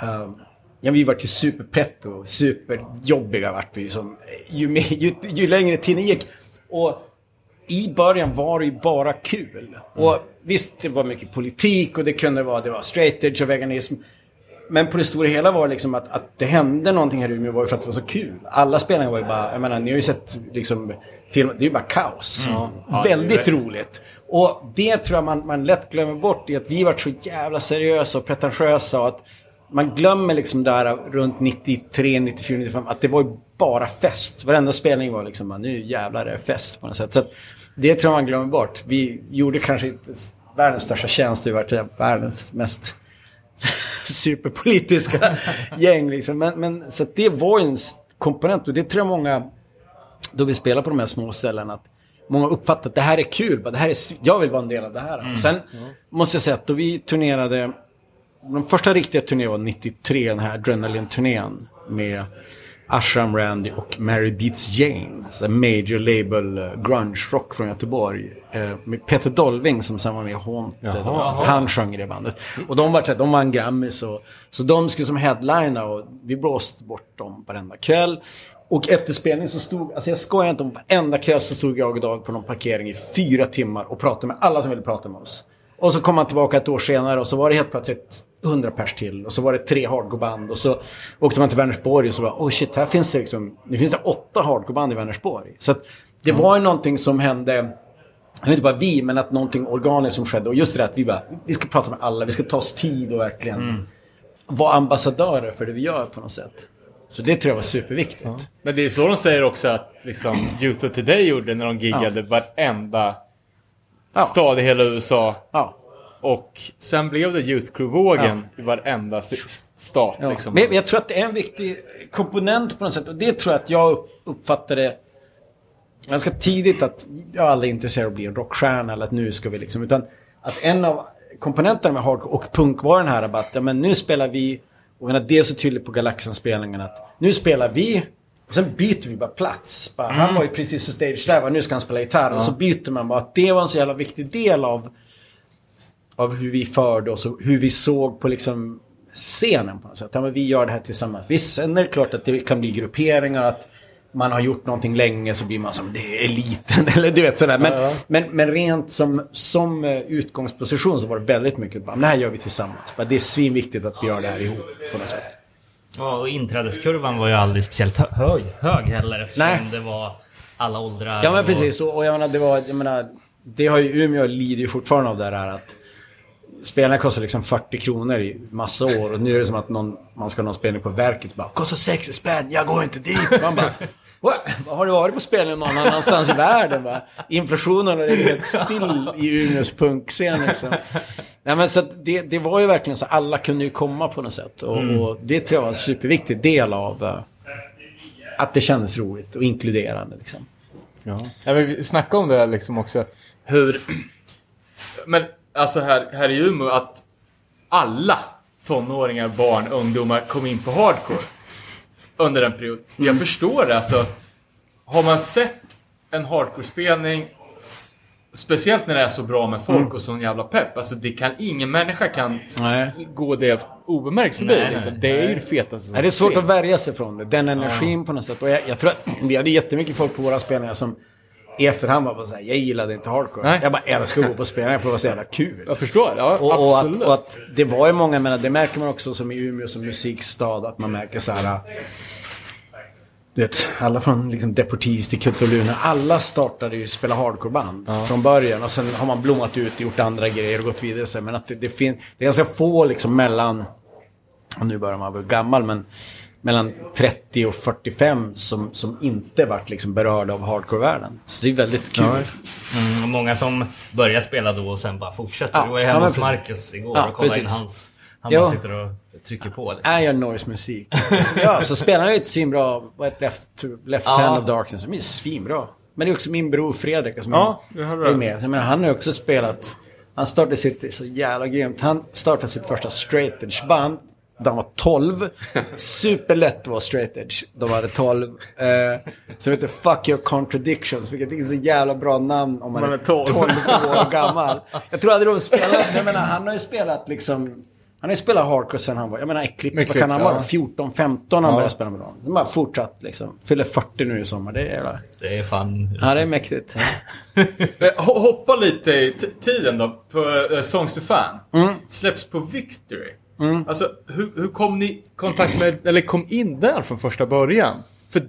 ehm, ja, vi vart ju superpretto. Superjobbiga vart vi som... Ju, mer, ju, ju längre tiden gick. Och i början var det ju bara kul. Och visst, det var mycket politik och det kunde vara, det var straight edge och veganism. Men på det stora hela var det liksom att, att det hände någonting här i Umeå var ju för att det var så kul. Alla spelningar var ju bara, jag menar, ni har ju sett liksom film, det är ju bara kaos. Väldigt roligt. Och det tror jag man, man lätt glömmer bort i att vi varit så jävla seriösa och pretentiösa och att man glömmer liksom där runt 93, 94, 95 att det var ju bara fest. Varenda spelning var liksom, nu jävlar är det fest på något sätt. Så att det tror jag man glömmer bort. Vi gjorde kanske inte världens största tjänst, vi var världens mest superpolitiska gäng liksom. Men, men så det var ju en komponent och det tror jag många, då vi spelar på de här små ställena, att många uppfattar att det här är kul. Det här är, jag vill vara en del av det här. Och sen måste jag säga att då vi turnerade den första riktiga turnén var 93, den här Adrenaline-turnén. Med Ashram Randy och Mary Beats Jane. Så major label eh, grunge-rock från Göteborg. Eh, med Peter Dolving som sen var med i Haunted. Han sjöng i det bandet. Och de var så här, de vann Grammis och så de skulle som headlina och vi blåste bort dem varenda kväll. Och efter spelningen så stod, alltså jag skojar inte om varenda kväll så stod jag och Dag på någon parkering i fyra timmar och pratade med alla som ville prata med oss. Och så kom han tillbaka ett år senare och så var det helt plötsligt 100 pers till. Och så var det tre hardcoreband. Och så åkte man till Vänersborg och så bara, oh shit, här finns det liksom, nu finns det åtta hardcoreband i Vänersborg. Så att det var ju någonting som hände, inte bara vi, men att någonting organiskt som skedde. Och just det där att vi bara, vi ska prata med alla, vi ska ta oss tid och verkligen vara ambassadörer för det vi gör på något sätt. Så det tror jag var superviktigt. Men det är så de säger också att liksom, Youth of Today gjorde när de giggade varenda Ja. stad i hela USA. Ja. Och sen blev det Youth Crew-vågen i varenda stat. Ja. Liksom. Men jag tror att det är en viktig komponent på något sätt. Och det tror jag att jag upp- uppfattade ganska tidigt att jag är aldrig intresserad av att bli en rockstjärna eller att nu ska vi liksom. Utan att en av komponenterna med hardcore och punk var den här att ja, men nu spelar vi och det är så tydligt på Galaxen-spelningen att nu spelar vi och sen byter vi bara plats. Bara, Han var ju precis så stage där, nu ska han spela gitarr. Och så byter man bara. Att det var en så jävla viktig del av av hur vi förde oss och hur vi såg på liksom scenen på något sätt. Ja, men vi gör det här tillsammans. Visst, sen är det klart att det kan bli grupperingar. Att man har gjort någonting länge så blir man som det är eliten. Eller du vet sådär. Men, men, men rent som, som eh, utgångsposition så var det väldigt mycket bara, men det här gör vi tillsammans. Bara, det är svinviktigt att vi gör det här ihop på något sätt. Ja, och inträdeskurvan var ju aldrig speciellt hö- hög, hög heller eftersom Nej. det var alla åldrar. Ja men precis. Och, och jag menar, det var, jag menar, det har ju Umeå lider ju fortfarande av det här att spelarna kostar liksom 40 kronor i massa år och nu är det som att någon, man ska ha någon spelning på verket bara kostar 60 spänn, jag går inte dit. Man bara, "What? Har du varit på spelning någon annanstans i världen? Va? Inflationen har legat helt still i Umeås punkscen liksom. Nej, men så det, det var ju verkligen så alla kunde ju komma på något sätt och, och det tror jag var en superviktig del av eh, att det kändes roligt och inkluderande liksom. Ja. Ja, men vi snackade om det här liksom också. Hur... Men alltså här, här i Umeå att alla tonåringar, barn, ungdomar kom in på hardcore. Under en period. Jag förstår det alltså. Har man sett en hardcore-spelning Speciellt när det är så bra med folk och sån jävla pepp. Alltså det kan, ingen människa kan Nej. gå det obemärkt förbi. Nej, nej. liksom. Det är ju det fetaste som Nej, det är svårt finns. att värja sig från det. Den energin på något sätt. Och jag, jag tror att vi hade jättemycket folk på våra spelningar som i efterhand var bara såhär, jag gillade inte hardcore. Nej. Jag bara älskar att gå på spelningar för det var så jävla kul. Jag förstår, ja Och, och, att, absolut. och att det var ju många, men det märker man också som i Umeå som musikstad, att man märker så här. Du vet, alla från liksom Deportees till Kulturluna, alla startade ju spela hardcoreband från början. Och sen har man blommat ut och gjort andra grejer och gått vidare. Så, men att det, det, fin- det är ganska få liksom mellan, och nu börjar man vara gammal, men mellan 30 och 45 som, som inte varit liksom berörda av hardcore-världen. Så det är väldigt kul. Mm, många som börjar spela då och sen bara fortsätter. Ja, var ju hemma men hos. Marcus igår Ja, och kollade in precis. hans. Han Ja. bara sitter och trycker på. Liksom. är jag noise-musik. Så, ja, så spelar han ju ett svinbra Left, left Ja. Hand of Darkness. De är svinbra. Men det är också min bror Fredrik som Ja, är med. Menar, han har också spelat... Han startade sitt, så jävla grymt. Han startade sitt första straight edge-band. De var 12. Superlätt vara straight edge. De hade 12. Eh, som heter Fuck Your Contradictions. Vilket är så jävla bra namn om man, Man är är 12. 12 år gammal. Jag tror aldrig de spelat. Jag menar, han har ju spelat liksom... Han har ju spelat hardcore sen han var, jag menar Eclipse, vad kan han Eclipse, vara? ja. 14, 15 han började spela med dem. De har fortsatt liksom. Fyller 40 nu i sommar, det är jävla... Det är fan... Ja, det är mäktigt. Eh, ho- Hoppa lite i tiden då, på uh, Songs to Fan. Mm. Släpps på Victory. Alltså, hur, hur kom ni i kontakt med, eller kom in där från första början? För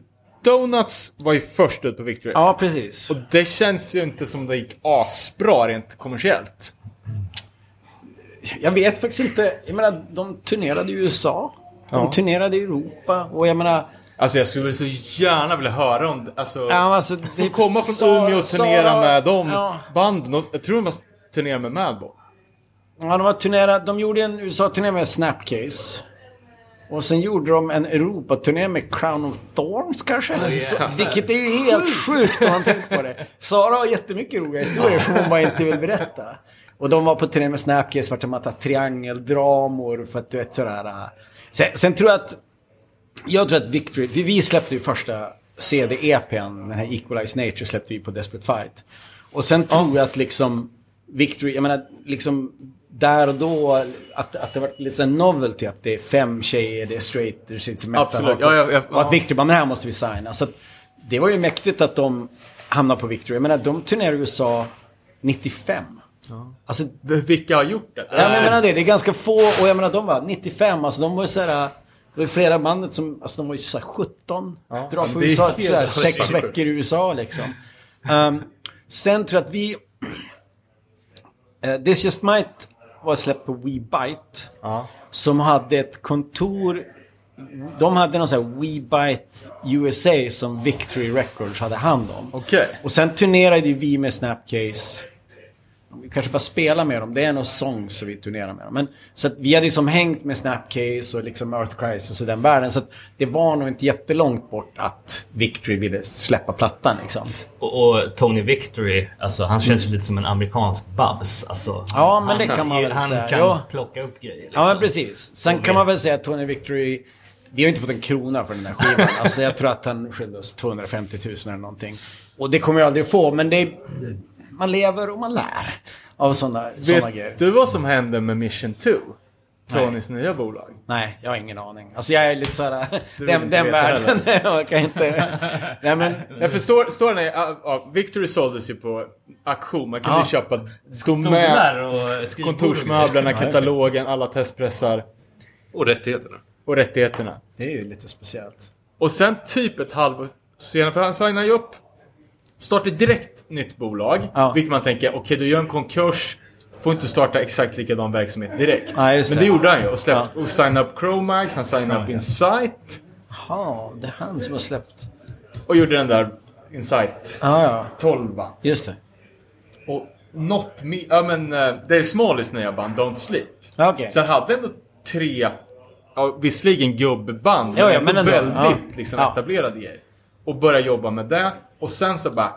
Donuts var ju först ut på Victory. Ja, precis. Och det känns ju inte som det gick asbra rent kommersiellt. Jag vet faktiskt inte. Jag menar, de turnerade i USA. De Ja. turnerade i Europa. Och jag menar... Alltså jag skulle så gärna vilja höra om det. Alltså, Ja, alltså, det, komma från Umeå och turnera Sara- med dem. Ja. Band, nå- jag tror de måste turnera med Madball. Ja, de har turnerat. De gjorde en USA-turné med Snapcase. Och sen gjorde de en Europaturné med Crown of Thorns kanske? Så, vilket är ju helt sjukt om man tänker på det. Sara har jättemycket roliga historier som hon bara inte vill berätta. Och de var på turné med Snapcase, vart de hade tagit triangeldramor för att du vet sådär. äh. Sen, sen tror jag att, jag tror att Victory, vi, vi släppte ju första CD-EPn, den här Equalize Nature släppte vi på Desperate Fight. Och sen tror jag att liksom Victory, jag menar liksom där och då att, att det var lite sån novelty att det är fem tjejer, det är straight, det är metal. Absolut. Ja, ja, ja, och att ja. Victory bara, men det här måste vi signa. Så att, det var ju mäktigt att de hamnade på Victory. Jag menar, de turnerade i USA 95. Alltså, Vilka har gjort det? Ja, men jag menar det. Det är ganska få. Och jag menar de var 95. Alltså de var ju såhär. Det var ju flera bandet som, alltså de var ju såhär 17. drar på USA, såhär, sex veckor i USA liksom. Um, sen tror jag att vi... Uh, This Just Might var släppt på WeBite. Ja. Som hade ett kontor... De hade någon sån här WeBite USA som Victory Records hade hand om. Okej. Och sen turnerade vi med Snapcase. Vi kanske bara spelar med dem. Det är nog songs vi turnerar med dem. Men, så vi hade ju som hängt med Snapcase och liksom Earth Crisis och den världen. Så det var nog inte jättelångt bort att Victory ville släppa plattan liksom. Och, och Tony Victory, alltså han känns ju lite som en amerikansk Babs. Alltså, Ja, men han, det kan man väl han säga. kan Ja. plocka upp grejer. Ja, men liksom. precis. Sen kan man väl säga att Tony Victory... Vi har inte fått en krona för den här skivan. Alltså jag tror att han skyllde oss 250 000 eller någonting. Och det kommer jag aldrig få, men det... Man lever och man lär. Av sådana såna grejer. Vet du vad som hände med Mission 2? Tonys nya bolag. Nej, jag har ingen aning. Alltså jag är lite såhär, den, inte den världen, jag orkar inte. Nej men, Jag förstår, storyn är, ja, ja, Victory såldes ju på auktion. Man kunde Ja. ju köpa domän, kontorsmöblerna, katalogen, alla testpressar Och rättigheterna. och rättigheterna. det är ju lite speciellt. Och sen typ ett halvår senare, för han signade ju upp, startade direkt nytt bolag. Ja. Vilket man tänker, okej du gör en konkurs, får inte starta exakt likadan verksamhet direkt. Ja, just Men det. det gjorde han ju och släppte, och signade upp Chromax, han signade upp Insight Jaha, det är han som har släppt. och gjorde den där Insight Ja, ja, 12 va? just det. Och något mer, ja men uh, Dave Smalls nya band Don't Sleep. Ja. Så han hade ändå tre, ja, visserligen gubband, Ja, ja, ändå men ändå, väldigt ja. liksom, Ja. etablerade grejer. Och börja jobba med det. Och sen så bara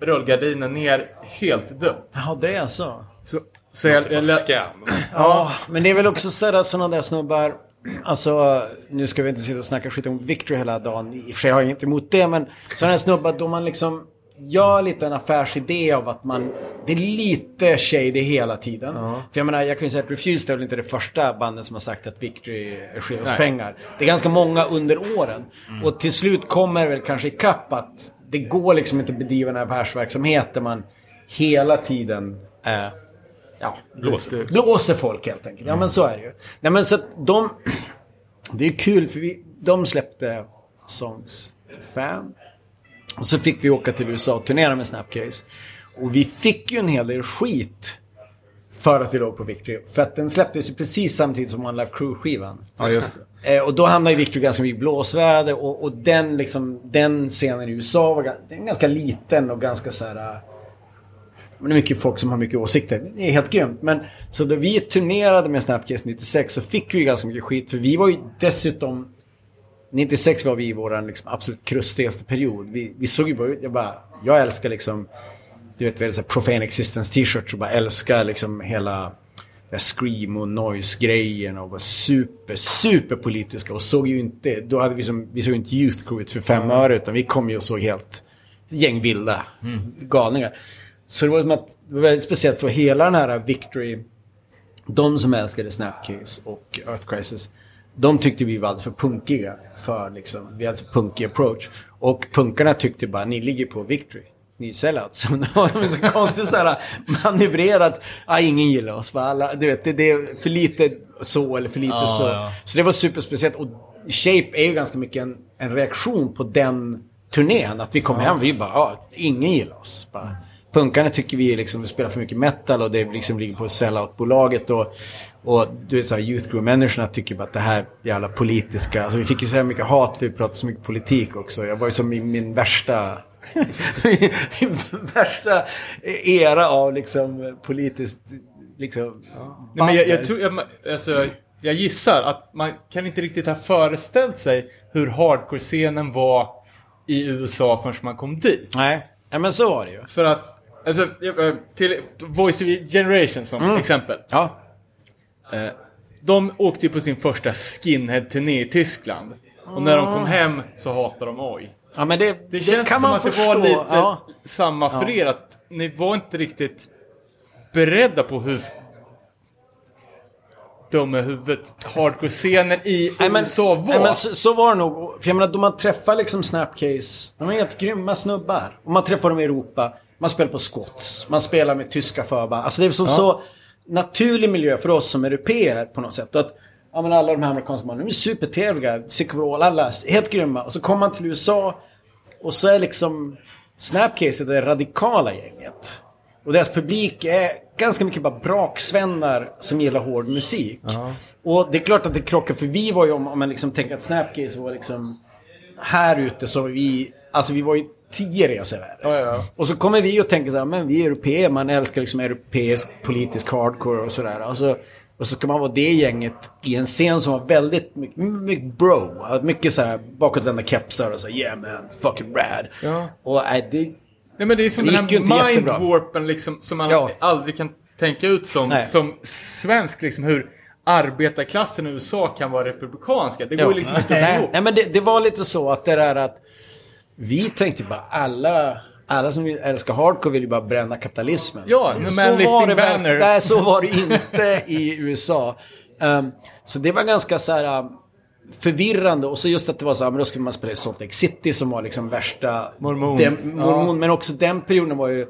rullgardinen ner, helt dött. Ja, det är så. Så, så jag, jag, Scam. Ja, men det är väl också sådär sådana där snubbar. Alltså, nu ska vi inte sitta och snacka skit om Victory hela dagen. I och för sig har jag inget emot det, men sådana här snubbar då man liksom gör lite en affärsidé av att man... Det är lite shady hela tiden. För jag menar, jag kan ju säga att Refused är väl inte det första bandet som har sagt att Victory skyldig oss pengar. Det är ganska många under åren. Och till slut kommer det väl kanske ikapp att det går liksom inte att bedriva en affärsverksamhet där man hela tiden... Eh, ja, Blåser. blåser folk helt enkelt. Ja men så är det ju. Nej men så att de... Det är kul för vi, de släppte Songs till fan. Och så fick vi åka till USA och turnera med Snapcase. Och vi fick ju en hel del skit. För att vi låg på Victory. För att den släpptes ju precis samtidigt som One Life Crew-skivan. Ja, just det. Eh, och då hamnade Victory ganska mycket i blåsväder. Och, och den, liksom, den scenen i USA var den ganska liten och ganska så här... eh, men det är mycket folk som har mycket åsikter. Det är helt grymt. Men så då vi turnerade med Snapcase 96 så fick vi ganska mycket skit. För vi var ju dessutom... 96 var vi i vår liksom, absolut krustigaste period. Vi, vi såg ju bara ut... Jag bara... Jag älskar liksom... Du vet, vi hade så här Profane Existence t-shirts och bara älskar liksom hela... Scream och noise-grejen och var super, super politiska och såg ju inte... Då hade vi som... Vi såg inte Youth Crew för fem öre utan vi kom ju och såg helt... Gäng vilda galningar. Så det var som att... Det var väldigt speciellt för hela den här Victory... De som älskade Snapcase och Earth Crisis. De tyckte vi var för punkiga. För liksom, vi hade så punkig approach. Och punkarna tyckte bara, ni ligger på Victory. Ni är sellouts. Så det var så konstigt såhär manövrerat. Ah, ingen gillar oss. Alla, du vet, det, det är för lite så eller för lite Ja, så. ja. Så det var superspeciellt. Och Shape är ju ganska mycket en, en reaktion på den turnén. Att vi kom hem och vi bara, ja, ingen gillar oss. Bara, punkarna tycker vi liksom, spelar för mycket metal och det liksom ligger på sellout-bolaget. Och, och du vet såhär, Youth Group-människorna tycker bara att det här jävla politiska. Alltså vi fick ju så här mycket hat, vi pratade så mycket politik också. Jag var ju som i min värsta... min värsta era av liksom politiskt... Liksom, Nej, men jag, jag, tror, jag, alltså, jag gissar att man kan inte riktigt ha föreställt sig hur hardcore-scenen var i USA förrän man kom dit. Nej, ja, men så var det ju. För att Alltså, till Voice of Generation som Mm. exempel. Ja. Eh, De åkte på sin första skinhead-turné i Tyskland. Och när de kom hem så hatade de oj. Ja, men det, Det känns kan som man att det förstå. var lite Ja. samma för er, att ni var inte riktigt beredda på hur dum i huvudet hardcore-scenen i Nej, men, USA var. nej, men så, så var det nog. För jag menar, då man träffar liksom Snapcase. De är helt grymma snubbar. Och man träffar dem i Europa. Man spelar på Scots. Man spelar med tyska förband. Alltså det är som så naturlig miljö för oss som europeer på något sätt. Att, ja, men alla de här amerikanska barnen, de är supertrevliga. All, alla helt grymma. Och så kommer man till USA. Och så är liksom Snapcase det radikala gänget. Och deras publik är ganska mycket bara braksvänner som gillar hård musik. Och det är klart att det krockar, för vi var ju om, om man liksom tänker att Snapcase var liksom... Här ute så var vi, alltså vi var ju tio resor. Ja, ja. Och så kommer vi och tänker så här, men vi är europeer, man älskar liksom europeisk politisk hardcore och sådär. Och så, och så ska man vara det gänget i en scen som var väldigt mycket, mycket bro. Mycket så här bakåtvända kepsar och så här, yeah man, fucking rad. Ja. Och äh, det, Nej men det är som Det den här mindwarpen liksom, som man Ja. aldrig kan tänka ut som, Nej. som svensk liksom hur arbetarklassen i USA kan vara republikanska. Det går Ja. liksom inte Nej, ihop. nej men det, det var lite så att det där att vi tänkte bara alla, alla som älskar hardcore vill ju bara bränna kapitalismen. Ja, så, så var det Banner. Nej, så var det inte i USA. Um, så det var ganska så här um, förvirrande och så just att det var så här, men då skulle man spela i Salt Lake City som var liksom värsta... Mormon. Ja. mormon Men också den perioden var ju...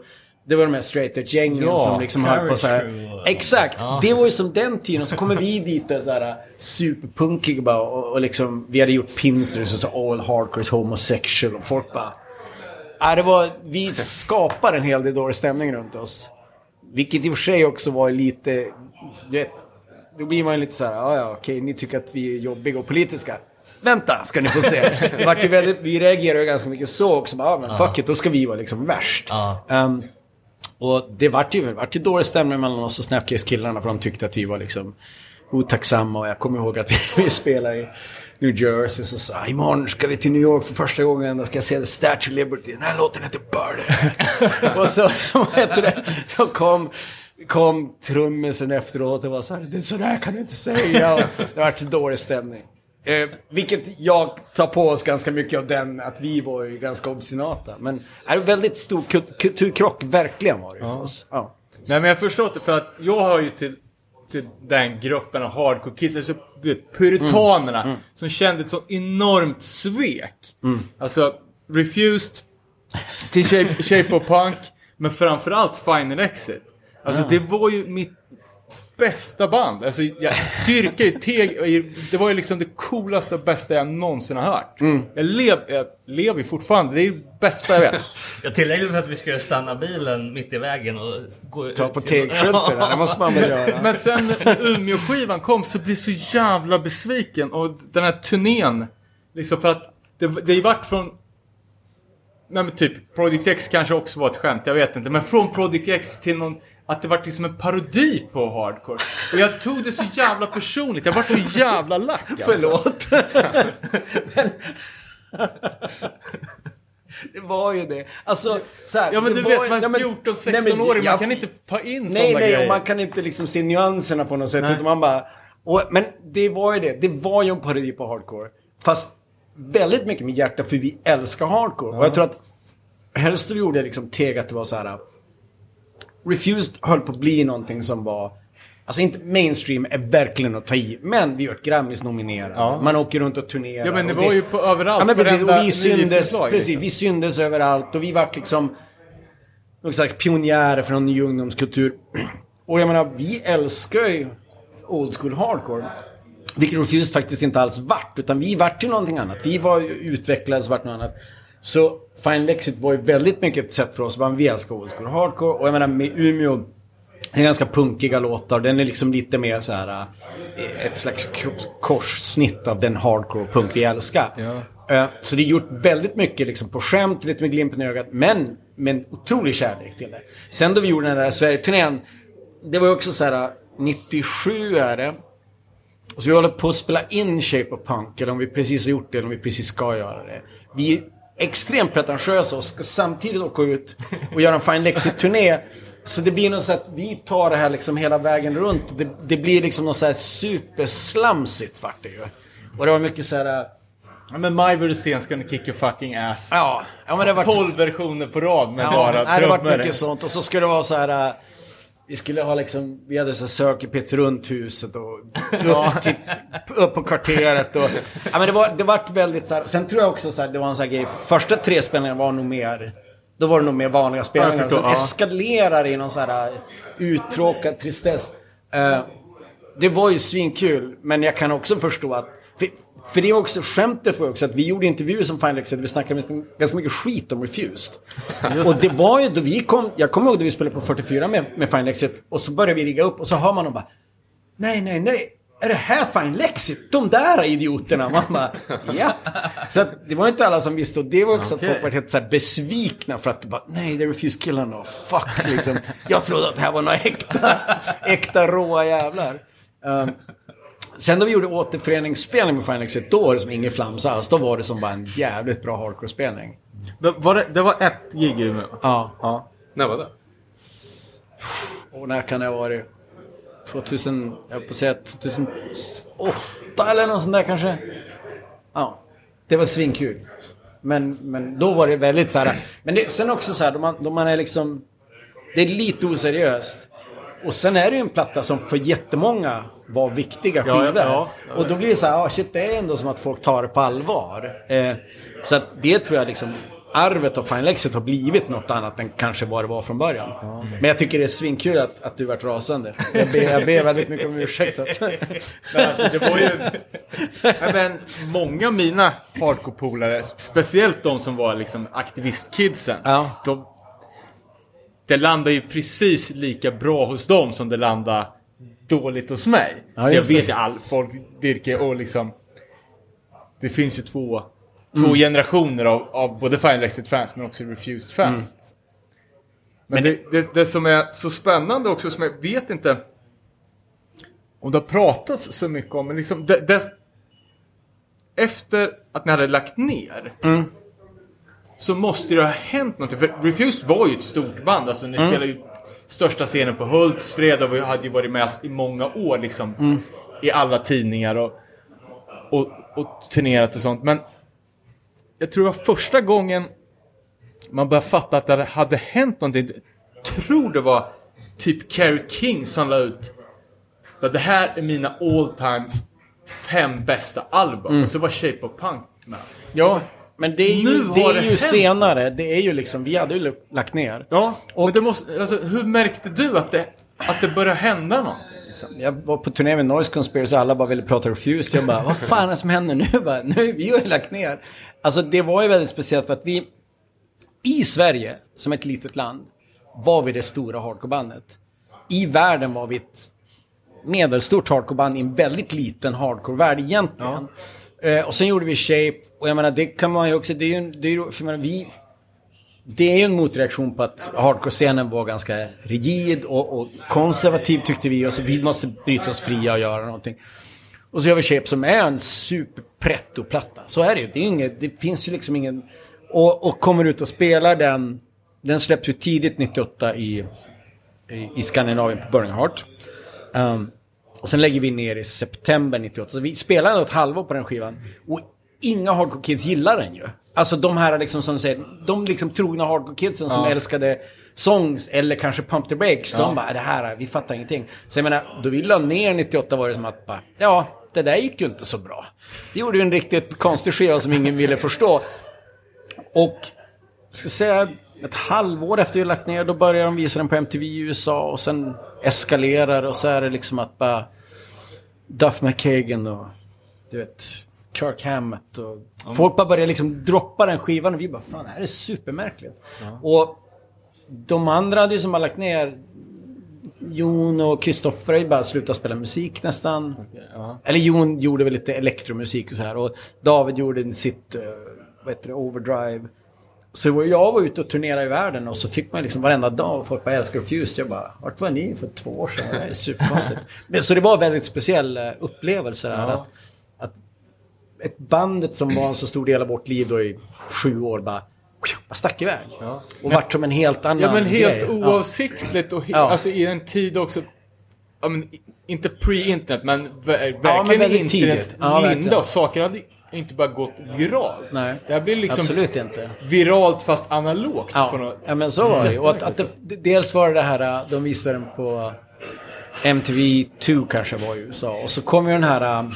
Det var de här straight edge gängen Ja, som liksom höll på så här. Exakt! Ja. Det var ju som den tiden. Och så kommer vi dit och så här superpunkiga bara. Och, och liksom, vi hade gjort pinsters och så all hardcore is homosexual. Och folk bara... Ja, det var, vi skapade en hel del dålig stämning runt oss. Vilket i och för sig också var lite... Du vet, då blir man ju lite så här, ja ja okej, ni tycker att vi är jobbiga och politiska. Vänta, ska ni få se. Vart väldigt, vi reagerade ju ganska mycket så också. Bara, Ja, men fuck it, då ska vi vara liksom värst. Ja. Ehm, och det vart ju, vart ju dålig stämning mellan oss och Snapcase-killarna för de tyckte att vi var liksom otacksamma. Och jag kommer ihåg att vi, vi spelade i New Jersey så sa imorgon ska vi till New York för första gången och ska se The Statue of Liberty. Den här låten heter Burn. och så, vad heter det, då kom, kom trummisen efteråt och var så här, det så där kan du inte säga. Och det vart dålig stämning. Eh, vilket jag tar på oss ganska mycket av den, att vi var ju ganska obstinata. Men är det väldigt stor kulturkrock, verkligen var det för oss. Ja. Nej men jag förstår det för att jag hör ju till, till den gruppen av hardcore kids, alltså du vet, puritanerna Mm. som kände ett så enormt svek. Mm. Alltså, Refused till Shape, Shape of Punk, men framförallt Final Exit. Alltså det var ju mitt bästa band. Alltså jag dyrkar ju Teg, det var ju liksom det coolaste och bästa jag någonsin har hört. Mm. Jag, lev, jag lever ju fortfarande, det är det bästa jag vet. Ja, tillräckligt för att vi ska stanna bilen mitt i vägen och gå Ta på tegskylten, det måste man väl göra. Men sen när Umeå-skivan kom så blev jag så jävla besviken. Och den här turnén, liksom för att det, det är vart från... Nej men typ, Project X kanske också var ett skämt, jag vet inte. Men från Project X till någon... Att det var liksom en parodi på hardcore. Och jag tog det så jävla personligt, jag var så jävla lack alltså. Förlåt. Men- det var ju det. Alltså, så här, Ja men det du var, vet, man nej, men- 14, nej, men 16 åring, man jag- kan inte ta in Nej, sådana nej, grejer. och man kan inte liksom se nyanserna på något sätt. Utan man bara... Och, men det var ju det. Det var ju en parodi på hardcore. Fast väldigt mycket med hjärta för vi älskar hardcore. Och jag tror att helst vi gjorde liksom teg att det var så här. Refused höll på att bli någonting som var... Alltså inte mainstream är verkligen att ta i. Men vi vart Grammis nominerade. Ja. Man åker runt och turnerar. Ja men det var ju på överallt, Ja men precis, och vi syndes, precis, liksom. vi syndes överallt och vi vart liksom någon slags pionjärer för någon ny ungdomskultur. Och jag menar, vi älskar ju old school hardcore. Vilket Refused faktiskt inte alls vart, utan vi vart ju någonting annat. Vi var ju utvecklade och vart något annat. Så Final Exit var ju väldigt mycket ett sätt för oss, bara vi älskar old school hardcore. Och jag menar med Umeå, det är ganska punkiga låtar. Den är liksom lite mer så här eh, ett slags korssnitt av den hardcore punk vi älskar. Eh, Så det är gjort väldigt mycket liksom på skämt, lite med glimten i ögat, men med en otrolig kärlek till det. Sen då vi gjorde den där Sverige-turnén, det var också så här, 97 är det. Så vi håller på att spela in Shape of Punk, eller om vi precis har gjort det, eller om vi precis ska göra det. Vi extremt pretentiösa och ska samtidigt åka ut och göra en Fine Lexi-turné. Så det blir något så att vi tar det här liksom hela vägen runt. Det, det blir liksom något så här superslamsigt vart det ju. Och det var mycket så här... Ja, men My Bursens gonna kick your fucking ass. Ja, ja men det var... 12 versioner på rad med Ja, bara nej, det var trummor. mycket sånt. Och så skulle det vara så här... Vi skulle ha liksom, vi hade så här Circle Pits runt huset och upp, till, upp på kvarteret och... Ja men det var, det vart väldigt så här, Sen tror jag också så här, det var en sån här grej. Första tre spelningarna var nog mer... Då var det nog mer vanliga spelningar. förstår, Sen ja. eskalerar i någon så här äh, uttråkad tristess. Eh, det var ju svinkul, men jag kan också förstå att... För, för det var också, skämtet var också att vi gjorde intervjuer som Final Exit, vi snackade ganska mycket skit om Refused. och det var ju då vi kom, jag kommer ihåg då vi spelade på 44 med, med Final Exit och så började vi rigga upp och så hör man dem bara Nej, nej, nej. Är det här Fine Lexit? De där idioterna. Man bara, ja. Så att, det var inte alla som visste. Och det var också Okej. att folk var helt så besvikna för att bara, nej, det är Refuse killarna. och Fuck, liksom. Jag trodde att det här var några äkta, äkta råa jävlar. Um, sen då vi gjorde återföreningsspelning med Fine Lexit, då var det som ingen flams alls. Då var det som bara en jävligt bra hardcore-spelning. Det var, det, det var ett gig i Umeå. Ja. Ja. När var det? Och när kan det ha varit? 2000, jag på säga 2008 eller något sånt där kanske. Ja, det var svinkul. Men, men då var det väldigt så här. Men det, sen också så här, då man, då man är liksom... Det är lite oseriöst. Och sen är det ju en platta som för jättemånga var viktiga Ja, skivor. ja, ja. och då blir det så här, ah, shit, det är ändå som att folk tar det på allvar. Eh, så att det tror jag liksom, arvet av Final Exit har blivit något annat än kanske vad det var från början. Men jag tycker det är svinkul att, att du vart rasande. Jag ber, jag ber väldigt mycket om ursäkt. Att, Men alltså, det var ju... Ja, men, många av mina hardcore-polare, speciellt de som var liksom aktivistkidsen, Ja. de, det landade ju precis lika bra hos dem som det landade dåligt hos mig. Ja, Så jag vet ju all folk virke och liksom... Det finns ju två, två generationer av, av både Final Exit-fans men också Refused-fans. Men, det, det, det som är så spännande också, som jag vet inte om det har pratats så mycket om, men liksom det, efter att ni hade lagt ner så måste det ha hänt någonting. För Refused var ju ett stort band. Alltså ni spelade ju största scenen på Hultsfred och vi hade ju varit med i många år liksom. I alla tidningar och, och, och turnerat och sånt. Men jag tror det var första gången man började fatta att det hade hänt någonting. Jag tror det var typ Carrie King som la ut att det här är mina all time fem bästa album. Och så var Shape of Punk med. ja, men det är ju, Nu det är det ju hänt. senare. Det är ju liksom, vi hade ju lagt ner. Ja, Och- det måste, alltså, hur märkte du att det, att det började hända någonting? Liksom? Jag var på turné med Noise Conspiracy och alla bara ville prata Refused. Jag bara, vad fan är det som händer nu? Jag Bara, nu vi har ju lagt ner. Alltså det var ju väldigt speciellt för att vi i Sverige, som ett litet land, var vi det stora hardcorebandet. I världen var vi ett medelstort hardcoreband i en väldigt liten hardcore-värld egentligen. Eh, och sen gjorde vi Shape, och jag menar det kan man ju också, det är ju, en- det är ju, för jag menar, vi... Det är ju en motreaktion på att hardcore-scenen var ganska rigid och, och konservativ tyckte vi. Och så vi måste bryta oss fria och göra någonting. Och så gör vi Shape som är en super-pretto-platta. Så är det ju. Det, är inget, det finns ju liksom ingen... Och, och kommer ut och spelar den. Den släpps ju tidigt 98 i, i, i Skandinavien på Burning Heart. Um, och sen lägger vi ner i september 98. Så vi spelar ändå ett halvår på den skivan. Och inga hardcore kids gillar den ju. Alltså de här liksom som du säger, de liksom trogna hardcore kidsen som älskade songs eller kanske Pump the Breaks. De bara, det här, vi fattar ingenting. Så jag menar, då vi la ner 98 var det som att bara, ja, det där gick ju inte så bra. Vi gjorde ju en riktigt konstig skiva som ingen ville förstå. Och, ska säga, ett halvår efter vi lagt ner, då börjar de visa den på MTV i USA och sen eskalerar och så är det liksom att bara Duff McKagan och du vet Kirk Hammett och folk bara börjar liksom droppa den skivan och vi bara fan det här är supermärkligt. Och de andra hade ju som bara lagt ner Jon och Kristoffer har ju bara slutat spela musik nästan. Eller Jon gjorde väl lite elektromusik och så här. Och David gjorde sitt, uh, vad heter det, Overdrive. Så jag var ute och turnerade i världen och så fick man liksom varenda dag och folk bara älskar Refused. Jag bara, vart var ni för två år sedan? Det är superkonstigt. Men, så det var en väldigt speciell eh, upplevelse där. Att, att ett bandet som var en så stor del av vårt liv då i sju år bara, bara stack iväg. Och vart som en helt annan Ja men helt grej. oavsiktligt och he- Ja. alltså i en tid också Ja men inte pre-internet men ver- verkligen men väldigt internet tidigt. Ja, linda saker hade inte bara gått viralt. Nej. Det här blir liksom Absolut inte. viralt fast analogt Ja, något ja men så var det ju. Och att, att det, dels var det det här, äh, de visade den på MTV2 kanske var i USA. Och så kom ju den här... äh,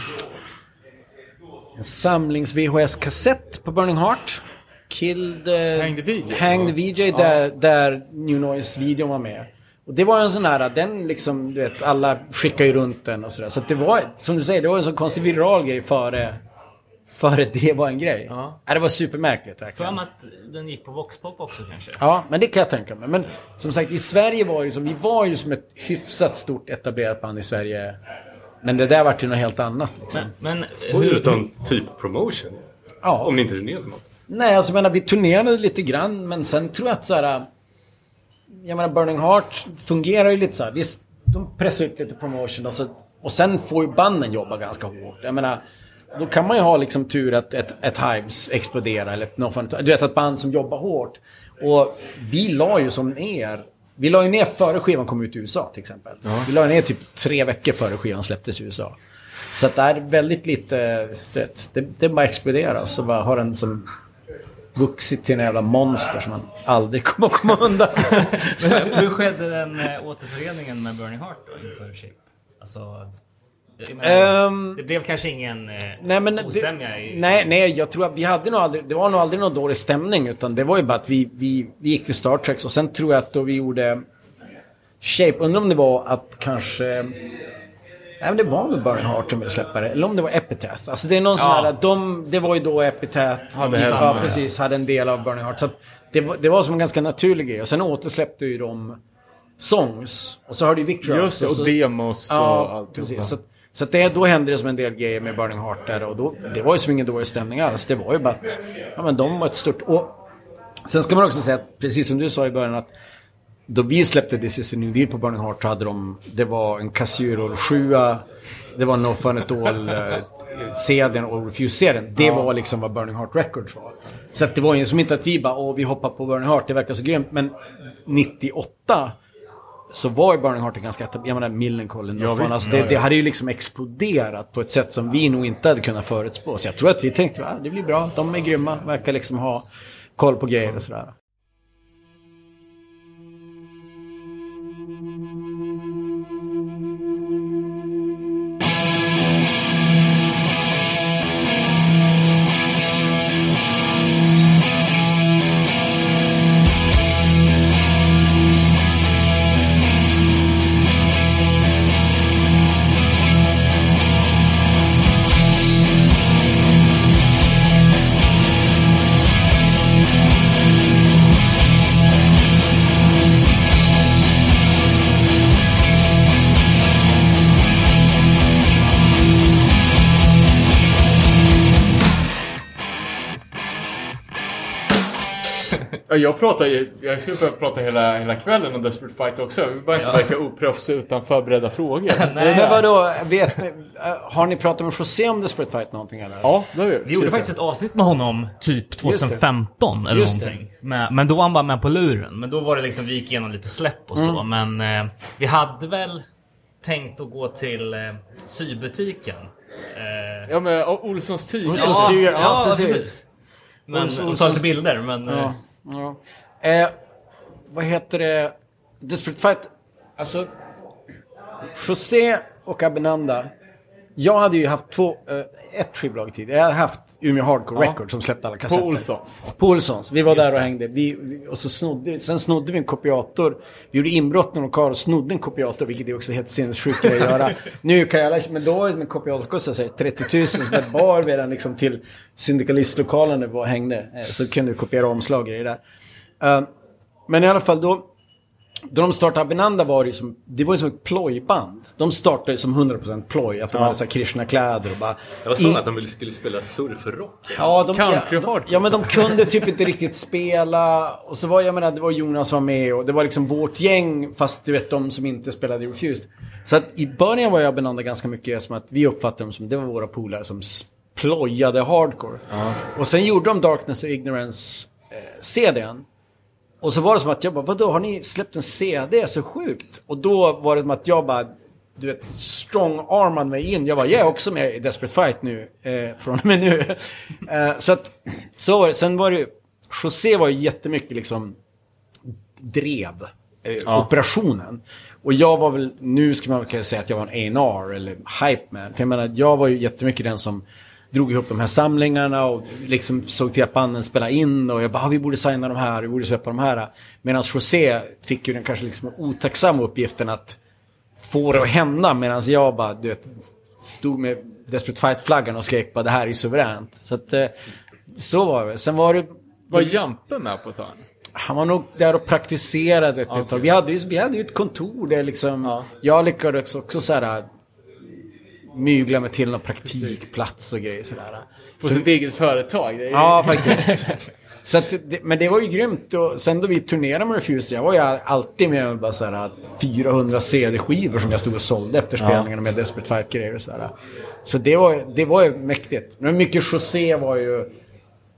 En samlings VHS-kassett på Burning Heart. Killed... Hang the VJ. Hang the VJ där, där New Noise-videon var med. Och det var en sån här, den liksom, du vet, alla skickar ju runt den och sådär. Så att det var, som du säger, det var en sån konstig viral grej före, före det var en grej. Ja. det var supermärkligt För verkligen. mig att den gick på Voxpop också kanske. Ja, men det kan jag tänka mig. Men som sagt, i Sverige var det som, vi var ju som ett hyfsat stort etablerat band i Sverige. Men det där vart ju något helt annat liksom. Men, men Och hur... utan typ promotion. Ja. Om ni inte turnerade något. Nej, alltså jag menar, vi turnerade lite grann, men sen tror jag att så här... Jag menar, Burning Heart fungerar ju lite så här. Visst, de pressar ut lite promotion och, så, och sen får ju banden jobba ganska hårt. Jag menar, då kan man ju ha liksom tur att ett, ett Hives exploderar eller Fun. Du vet, ett band som jobbar hårt. Och vi la ju som er... Vi la ju ner före skivan kom ut i USA till exempel. Vi la ner typ tre veckor före skivan släpptes i USA. Så att det är väldigt lite... du Vet, det, det bara exploderar. Så bara har den som vuxit till en jävla monster som man aldrig kommer att komma undan. Men hur skedde den äh, återföreningen med Burning Heart då inför Shape? Alltså... menar, Ehm, det blev kanske ingen äh, nej, men osämja det, i... nej, nej, jag tror att vi hade nog aldrig, det var nog aldrig någon dålig stämning utan det var ju bara att vi, vi, vi gick till Star Trek och sen tror jag att då vi gjorde Shape, undrar om det var att kanske Nej men det var väl Burning Heart som ville släppa det. Eller om det var Epitaph. Alltså det är någon sån Ja. här, de, det var ju då Epitaph Hade ja, precis, hade en del av Burning Heart. Så att det, var, det var som en ganska naturlig grej. Och sen återsläppte ju de Songs. Och så hörde ju Victor Just det, och och demos och Ja, allt. precis. Så, så att det, då hände det som en del grejer med Burning Heart där. Och då, det var ju som ingen dålig stämning alls. Det var ju bara att, ja men de var ett stort... Och sen ska man också säga att, precis som du sa i början att då vi släppte This is the new deal på Burning Heart så hade de, det var en Casio 7 det var No Fun At All eh, CDn och Refuse-CDn. Det var liksom vad Burning Heart Records var. Så det var ju som inte att vi bara, åh vi hoppar på Burning Heart, det verkar så grymt. Men 98 så var ju Burning Heart en ganska, jag menar Millencolin Ja, fan, alltså, Ja, det, ja. det hade ju liksom exploderat på ett sätt som vi nog inte hade kunnat förutspå. Så jag tror att vi tänkte, ah, det blir bra, de är grymma, verkar liksom ha koll på grejer och sådär. Jag pratar ju, jag skulle behöva prata hela, hela kvällen om Desperate Fight också. Vi bara inte verka oproffs utan förberedda frågor. Nej, Men vadå, vet, äh, har ni pratat med José om Desperate Fight någonting eller? Ja, det har vi. Vi gjorde Just det. faktiskt ett avsnitt med honom typ 2015 eller Just någonting. Men, men då var han bara med på luren. Men då var det liksom, vi gick igenom lite släpp och så. Mm. Men eh, vi hade väl tänkt att gå till eh, sybutiken. Eh, Ja, men Olssons tyg. Olssons ja, tyger, ja, ja, precis. precis. Men, Olssons- och ta lite bilder. Men, eh, Ja, ja. Eh, vad heter det? Desperate Fight. Alltså, José och Abinanda. Jag hade ju haft två, eh, ett skivbolag tidigare. Jag hade haft Umeå Hardcore Records som släppte alla kassetter. På Olssons. På Olssons. Vi var där och hängde. Vi, och så snodde, sen snodde vi en kopiator. Vi gjorde inbrott någon lokal och snodde en kopiator, vilket är också helt sinnessjukt att göra. Nu kan jag, alla- men då en kopiator kostade sig 30 000, så bar vi den liksom till syndikalistlokalen där vi var och hängde. Eh, Så kunde vi kopiera omslag och grejer där. Eh, men i alla fall då, då de startade Abinanda var det ju som, det var ju som ett plojband. De startade som 100% ploj, att de hade så här Krishna-kläder och bara... Jag var så in- att de skulle spela surfrock. Ja, de, Country ja, de, ja, men de kunde typ inte riktigt spela. Och så var, jag menar, det var Jonas som var med och det var liksom vårt gäng, fast du vet de som inte spelade Refused. Så att i början var jag Benanda ganska mycket som att vi uppfattade dem som, det var våra polare som plojade hardcore. Och sen gjorde de Darkness och Ignorance eh, CDn. Och så var det som att jag bara, vadå har ni släppt en CD? Så sjukt. Och då var det som att jag bara, du vet, strong-armade mig in. Jag var, jag är också med i Desperate Fight nu, eh, från och med nu. eh, så att, så var det. Sen var det ju, José var ju jättemycket liksom drev eh, operationen. Och jag var väl, nu ska man kunna säga att jag var en A&R eller hype man. För jag menar, jag var ju jättemycket den som drog ihop de här samlingarna och liksom såg till att banden spelade in och jag bara, ah, vi borde signa de här, vi borde släppa de här. Medan José fick ju den kanske liksom otacksamma uppgiften att få det att hända medan jag bara, du vet, stod med Desperate Fight-flaggan och skrek bara det här är suveränt. Så att, eh, så var det. Sen var det Var Jampe med på ett hörn? han var nog där och praktiserade ett Okej. tag. Vi hade, ju, vi hade ju ett kontor där liksom... Ja. Jag lyckades också så här mygla mig till någon praktikplats och grejer sådär. På sitt eget företag? Det är... Ja, faktiskt. så att, men det var ju grymt. Och sen då vi turnerade med Refused, jag var ju alltid med bara så här 400 CD-skivor som jag stod och sålde efter spelningarna med Desperate Fight-grejer och sådär. Så det var, det var ju mäktigt. Men mycket José var ju...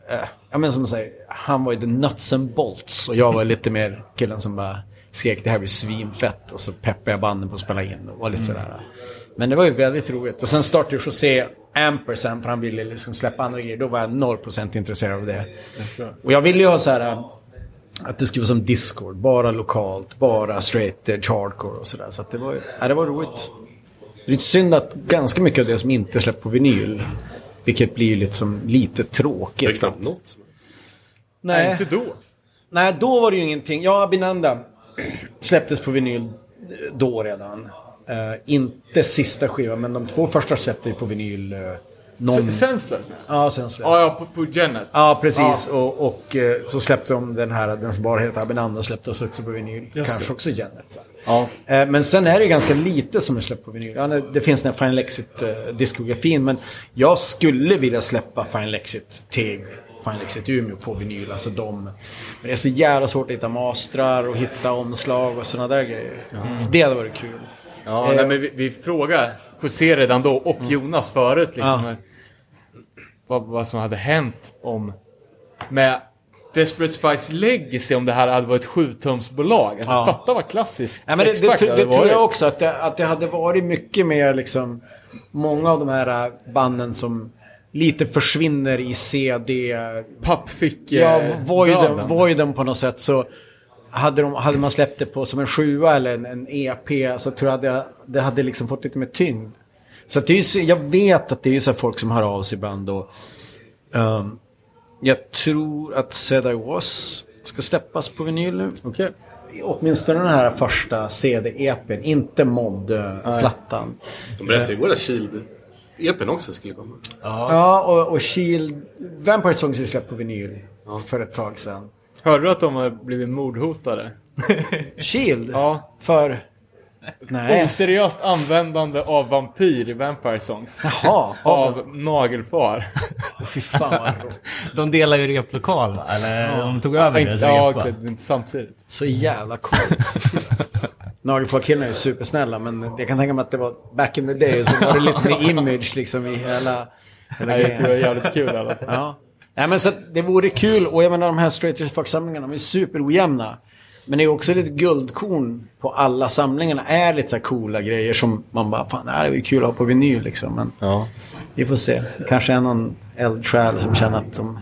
Eh, ja men som man säger, han var ju the nuts and bolts och jag var lite mer killen som bara skrek det här blir svinfett och så peppade jag banden på att spela in och var lite sådär. Men det var ju väldigt roligt. Och sen startade José Ampersand för han ville liksom släppa andra grejer. Då var jag 0% intresserad av det. Och jag ville ju ha så här äh, att det skulle vara som Discord. Bara lokalt, bara straight edge hardcore och sådär. Så att det var, ja, det var roligt. Det är lite synd att ganska mycket av det som inte släpps på vinyl. Vilket blir liksom lite Det är tråkigt. knappt något. Nej, inte då. Nej, då var det ju ingenting. Ja, Abinanda släpptes på vinyl då redan. Eh, inte sista skivan, men de två första släppte ju på vinyl. Uh, någon... Sen, sen släpps den? Ja, sen släpptes. Ja, på, på Genet. Ja, precis. Och, och eh, så släppte de den här, den som bara heter Abinanda, släppte också på vinyl. Just Kanske det. också Janet. Ja. Men sen är det ganska lite som är släppt på vinyl. Ja, det- finns den här Final Exit-diskografin, men jag skulle vilja släppa Final Exit till Final Exit Umeå på vinyl. Alltså de. Men det är så jävla svårt att hitta mastrar och hitta omslag och sådana där grejer. Det hade varit kul. Ja, Eh, nej, men vi, vi frågade José redan då och Jonas förut liksom. Ja. Vad, vad som hade hänt om... Med Desperate Spice Legacy om det här hade varit ett sjutumsbolag. Alltså Ja. fatta vad klassiskt Ja, men det, det, det, hade tror jag också. Att det, att det hade varit mycket mer liksom... Många av de här äh, banden som lite försvinner i CD... Pappfick... Ja, eh, voiden, voiden på något sätt så... Hade, de, hade man släppt det på som en sjua eller en, en EP så tror jag det, det hade liksom fått lite mer tyngd. Så att det är så- jag vet att det är så folk som hör av sig ibland och... ehm, jag tror att Said I Was ska släppas på vinyl nu. Okej. Åtminstone den här första CD-EPn, inte mod-plattan. De berättade ju igår att Shield-EPn också skulle komma. Ja, och, och Shield... Vampire Songs är släppt på vinyl för ett tag sedan. Hörde du att de har blivit mordhotade? Shield? Ja. För? Nej. Oseriöst användande av vampyr i Vampire Songs. Jaha. Av... Av nagelfar. Oh, fy fan vad rått. De delar ju replokal va? Eller de tog över deras ja, repa. exakt. Inte samtidigt. Så jävla coolt. Nagelfarkillarna är supersnälla men jag kan tänka mig att det var back in the day så var det lite mer image liksom i hela... hela Nej, det är jävligt kul i alla fall. Ja. Nej men så det vore kul och jag menar de här straight edge fuck-samlingarna, de är superojämna. Men det är också lite guldkorn på alla samlingarna. är lite så här coola grejer som man bara, fan det här är kul att ha på vinyl liksom. Men Ja. vi får se. Kanske är någon eldsjäl som känner att de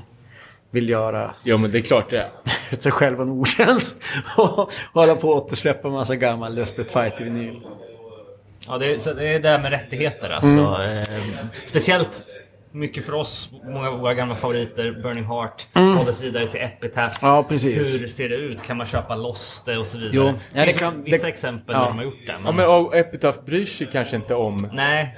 vill göra ja, men det är klart det är. sig själv en otjänst. Och hålla på att återsläppa en massa gammal Desperate Fight i vinyl. Ja, det är, så det är det där med rättigheter alltså. Mm. Eh, speciellt mycket för oss, många av våra gamla favoriter, Burning Heart, såldes vidare till Epitaph. Mm. Ja, precis. Hur ser det ut? Kan man köpa loss det och så vidare? Jo. det Ja, det kan- vissa det- exempel ja. där de har gjort det. Men, Ja, men och Epitaph bryr sig kanske inte om Nej,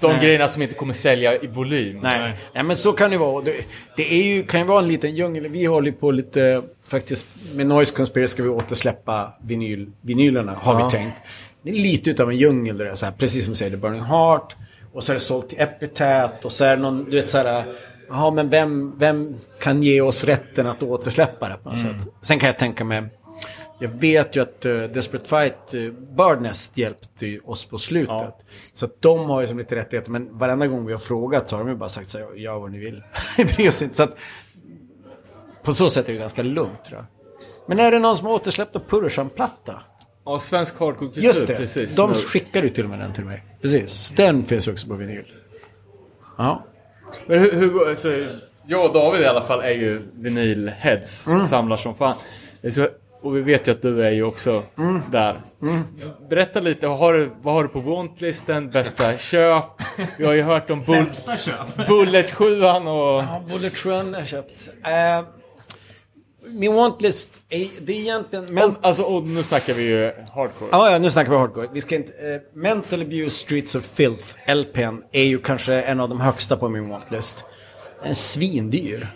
de Nej. grejerna som inte kommer sälja i volym. Nej. Nej. Nej, men så kan det vara. Det, det är ju, kan ju vara en liten djungel. Vi håller på lite, faktiskt, med Noise Conspiracy ska vi återsläppa vinyl, vinylerna, har Ja. vi tänkt. Det är lite utav en djungel där, så här, precis som du säger, Burning Heart. Och så är det sålt till Epitaph och så är det någon, du vet så här, jaha men vem, vem kan ge oss rätten att återsläppa det på något sätt? Sen kan jag tänka mig, Jag vet ju att uh, Desperate Fight, uh, Birdnest hjälpte ju oss på slutet. Ja. Så att de har ju som lite rättigheter. Men varenda gång vi har frågat så har de ju bara sagt så här, gör vad ni vill. Vi bryr oss inte. Så att, på så sätt är det ganska lugnt tror jag. Men är det någon som har återsläppt och Purushan-platta? Ja, svensk hardcore-kultur. Just det, Precis. de skickade ju till och med den till mig. Precis, den finns också på vinyl. Ja. Men hur, hur alltså, jag och David i alla fall är ju vinylheads, Mm. samlar som fan. Så, och vi vet ju att du är ju också Mm. där. Berätta lite, vad har du, vad har du på wantlisten? Bästa köp? Vi har ju hört om bull. Bullet 7 och... Ja, Bullet Run har jag köpt. Eh, min wantlist är, det är egentligen... Men, Och, alltså, och nu snackar vi ju hardcore. ja, ja, nu snackar vi hardcore. Vi ska inte... Eh, Mental Abuse Streets of Filth, LPn, är ju kanske en av de högsta på min wantlist. Är svindyr.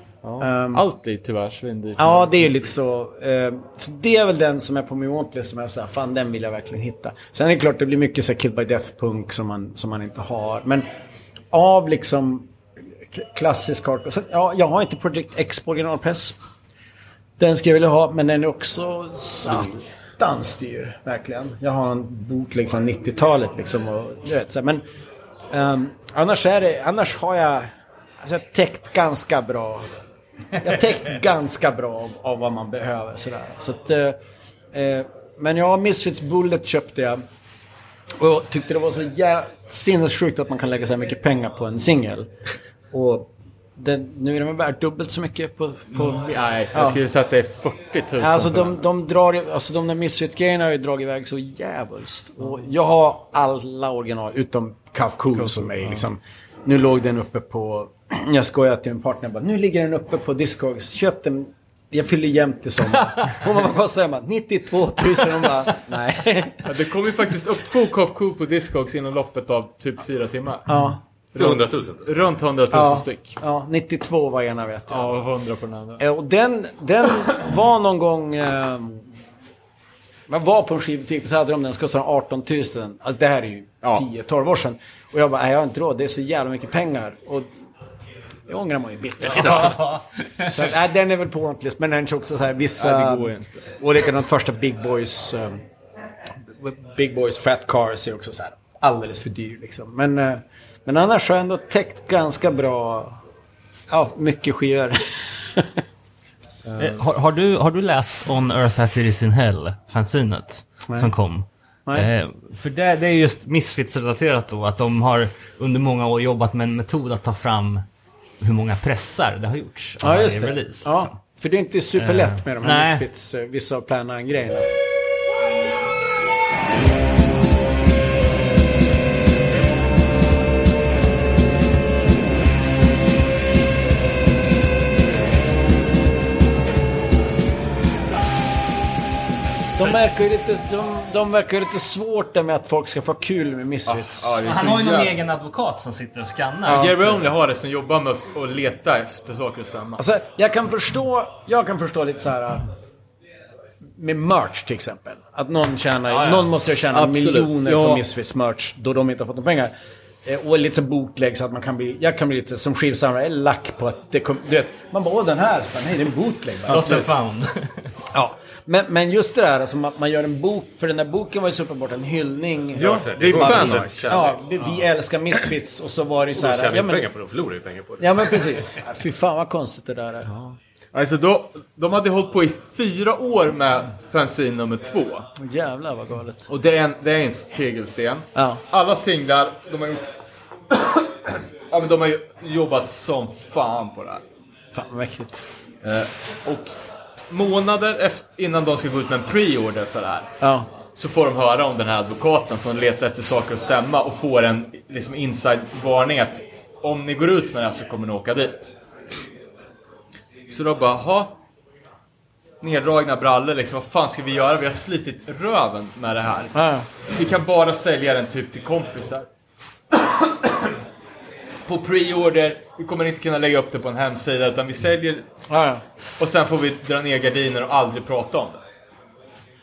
Ehm, Allt är tyvärr svindyrt. Ja, det är ju lite så. Eh, så det är väl den som är på min wantlist som jag säger, fan den vill jag verkligen hitta. Sen är det klart, det blir mycket så här Killed by Death-punk som man, som man inte har. Men av liksom klassisk hardcore. Sen, ja, jag har inte Project X på originalpress. Den skulle jag vilja ha, men den är också satans dyr. Verkligen. Jag har en bootleg från 90-talet liksom. Och, du vet, så men ehm, annars, är det, annars har jag alltså, jag täckt ganska bra. Jag täckt ganska bra av, av vad man behöver. Sådär. Så att, eh, men ja, Misfits Bullet köpte jag. Och jag tyckte det var så jä- sinnessjukt att man kan lägga så här mycket pengar på en singel. Och den, nu är den väl värd dubbelt så mycket på... på Nej, jag skulle säga att det är 40 000. Alltså de, de drar alltså de där Misfits-grejerna har ju dragit iväg så jävulst. Och jag har alla original utom Cuff Cool som är liksom... Nu låg den uppe på... Jag skojade till en partner bara, nu ligger den uppe på Discogs. Köp den. Jag fyller jämnt i sommar. Hon bara, vad kostar den? Jag bara, 92 000. Hon bara, nej. Ja, det kom ju faktiskt upp två Cough på Discogs inom loppet av typ fyra timmar. Ja. 100 000. Runt 100 000 Ja, styck. ja, 92 var ena vet jag. Ja, 100 på den andra. Eh, Och den, den var någon gång... Eh, man var på en skivbutik och så hade de den, så kostade den 18 000. Alltså det här är ju Ja. 10-12 år sedan. Och jag bara, nej jag har inte råd, det är så jävla mycket pengar. Och det ångrar man ju bittert idag. så att, nej, den är väl på wantlist, men den är också så här vissa... Nej, det går inte. Och likadant första Big Boys... eh, Big Boys Fat Cars är också så här alldeles för dyr liksom. Men, eh, men annars har jag ändå täckt ganska bra... Ja, mycket skivor. Eh, Har, har, du, har du läst On Earth As It Is In Hell, fanzinet som kom? Eh, för det, det är just Misfits-relaterat då, att de har under många år jobbat med en metod att ta fram hur många pressar det har gjorts Ja, just det. release. ja, liksom. för det är inte superlätt med de här Nej. Misfits, eh, vissa av Plan-grejerna. De verkar ju lite, de, de verkar ju lite svårt där med att folk ska få kul med Misfits. Ja, är Han har ju någon jävla- egen advokat som sitter och skannar. Ja, Jerry Only har det som jobbar med att leta efter saker att stämma. Alltså, jag kan förstå, jag kan förstå lite så här äh, med merch till exempel. Att någon tjänar, Ja, ja. någon måste ju tjäna Absolut. miljoner Ja. på Misfits merch då de inte har fått några pengar. Eh, Och lite bootleg så att man kan bli, jag kan bli lite som skivsamlare, lack på att det kom, du vet, man bara åh den här, så bara, nej det är en bootleg. Lost and found. Ja, men, men just det där, alltså, att man gör en bok, för den där boken var ju så uppenbart en hyllning. Ja, det är går fan. inte. Ja, vi, vi älskar Misfits och så var det ju så här. tjänar Ja men, pengar på det, de förlorar ju pengar på det. ja men precis. Ja, Fy fan vad konstigt det där är. Alltså då, de hade hållit på i fyra år med fanzine nummer två. Jävlar vad galet. Och det är en, det är en tegelsten. Ja. Alla singlar, de har gjort... ja men de har ju jobbat som fan på det här. Fan vad mäktigt. Och månader innan de ska gå ut med en pre-order för det här. Ja. Så får de höra om den här advokaten som letar efter saker att stämma och får en liksom inside-varning att om ni går ut med det här så kommer ni åka dit. Så då bara, ha Neddragna brallor liksom, vad fan ska vi göra? Vi har slitit röven med det här. Ja. Vi kan bara sälja den typ till kompisar. på pre-order, vi kommer inte kunna lägga upp det på en hemsida utan vi säljer Ja, ja. och sen får vi dra ner gardiner och aldrig prata om det.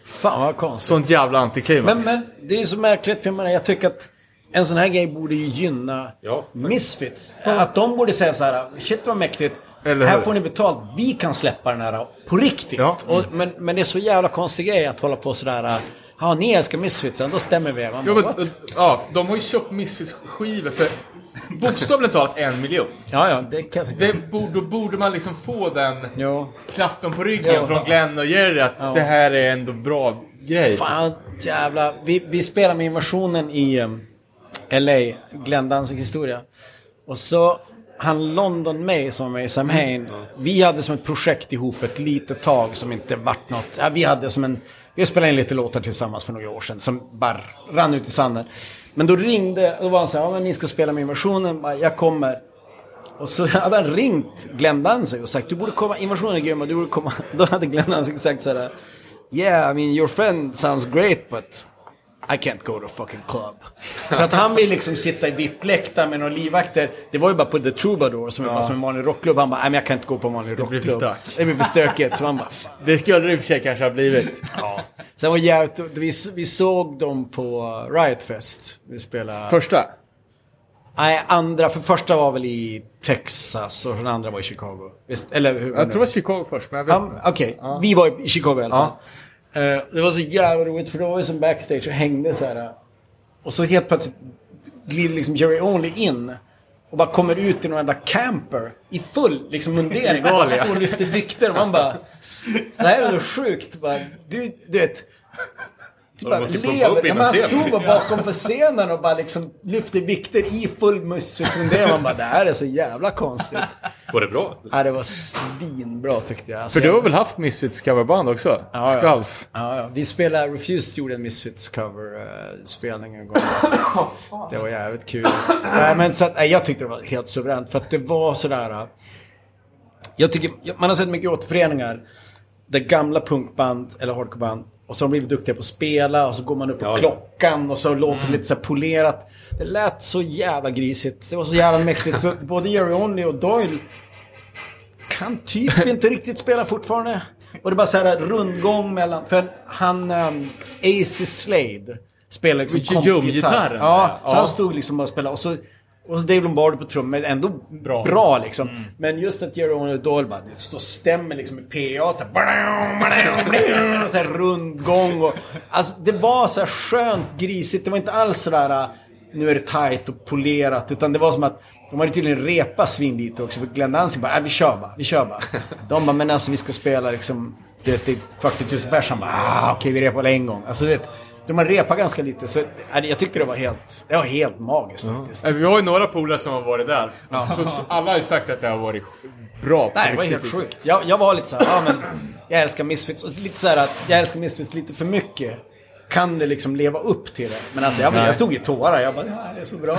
Fan vad konstigt. Sånt jävla antiklimax. Men, men det är ju så märkligt för. Jag tycker att en sån här grej borde ju gynna Ja. Misfits. Att de borde säga så här, shit vad mäktigt. Här får ni betalt, vi kan släppa den här på riktigt. Ja. Och, men, men det är så jävla konstig grej att hålla på sådär, ja ni älskar Misfitsen, då stämmer vi. Man Ja, men, ja, de har ju köpt Misfits-skivor för bokstavligt talat en miljon. ja, ja, det kan jag. Det borde, då borde man liksom få den Jo. klappen på ryggen Ja. från Glenn och Jerry att det här är ändå bra grej. Fan jävla. Vi, vi spelar med invasionen i um, LA, Glenn Danzig historia. Och så han London May som var med i Sam Hain. Vi hade som ett projekt ihop ett litet tag som inte vart något. Ja, vi hade som en... Vi spelade in lite låtar tillsammans för några år sedan som bara rann ut i sanden. Men då ringde, då var han så här, ja men ni ska spela med invasionen, jag kommer. Och så hade han ringt Glenn Danzig och sagt du borde komma, invasionen är grym och du borde komma. Då hade Glenn Danzig sagt så här. Yeah, I mean your friend sounds great but i can't go to fucking club. För att han vill liksom sitta i VIP-läktaren med några livvakter. Det var ju bara på The Troubadour som är bara som en vanlig rockklubb. Han bara, nej men jag kan inte gå på en vanlig blir rockklubb. för stök. Det blir för stökigt. Så han bara, Det skulle det i och för sig kanske ha blivit. ja. Sen var jävligt, vi, vi såg dem på Riot Fest. Vi spelade... Första? Nej, andra, för första var väl i Texas och den andra var i Chicago. Visst, eller hur? Jag tror det var Chicago först, men jag vet Ja, inte. Okej, vi var i Chicago i alla fall. Eh, det var så jävla roligt för då var vi som backstage och hängde så här. Och så helt plötsligt glider liksom Jerry Only in. Och bara kommer ut i någon enda camper. I full liksom mundering. Och står och lyfter vikter. Och man bara... Det här är så sjukt. Bara, du, du vet. De Bara lever. Ja, scenen. stod bara bakom för scenen och bara liksom lyfte vikter i full muskelmundering. Man bara, det här är så jävla konstigt. Var det bra? Ja, det var svinbra tyckte jag. Alltså, För du har väl haft Misfits coverband också? Ja, ja. Skulls. Ja, ja. Vi spelade, Refused gjorde en Misfits cover-spelning en gång. Det var jävligt kul. Nej, men så att, nej, jag tyckte det var helt suveränt. För att det var sådär... äh, Jag tycker, man har sett mycket återföreningar. Där gamla punkband eller hardcoreband och så har de blivit duktiga på att spela och så går man upp på Ja. klockan och så låter det lite så polerat. Det lät så jävla grisigt. Det var så jävla mäktigt. För både Jerry Only och Doyle kan typ inte riktigt spela fortfarande. Och det är bara så här rundgång mellan... För han... Um, AC Slade spelar liksom kompgitarr. Ja, ja. så han stod liksom och spelade. Och så, och så Dave Lombardi på trummor, ändå bra, Bra. liksom. Men just att Jerry Only och Doyle bara, står stämmer liksom i PA. Så här, så här rundgång och... Alltså det var så här skönt grisigt. Det var inte alls sådär... uh, Nu är det tight och polerat. Utan det var som att de hade tydligen repat svin lite också. För Glenn Danzig bara, äh, vi kör bara, vi kör bara. De bara, men alltså vi ska spela liksom... Det är 40 000 pers. Han bara, ah, okej vi repar en gång. Alltså du vet, de har repat ganska lite. Så äh, jag tyckte det var helt, det var helt magiskt faktiskt. Eh, Vi har ju några polare som har varit där. Så, så alla har ju sagt att det har varit bra. på Nej, det var helt sjukt. Jag, jag var lite så här, ja men jag älskar Misfits. Och lite så här att jag älskar Misfits lite för mycket. Kan det liksom leva upp till det? Men alltså jag, jag stod i tårar. Jag bara, det här är så bra.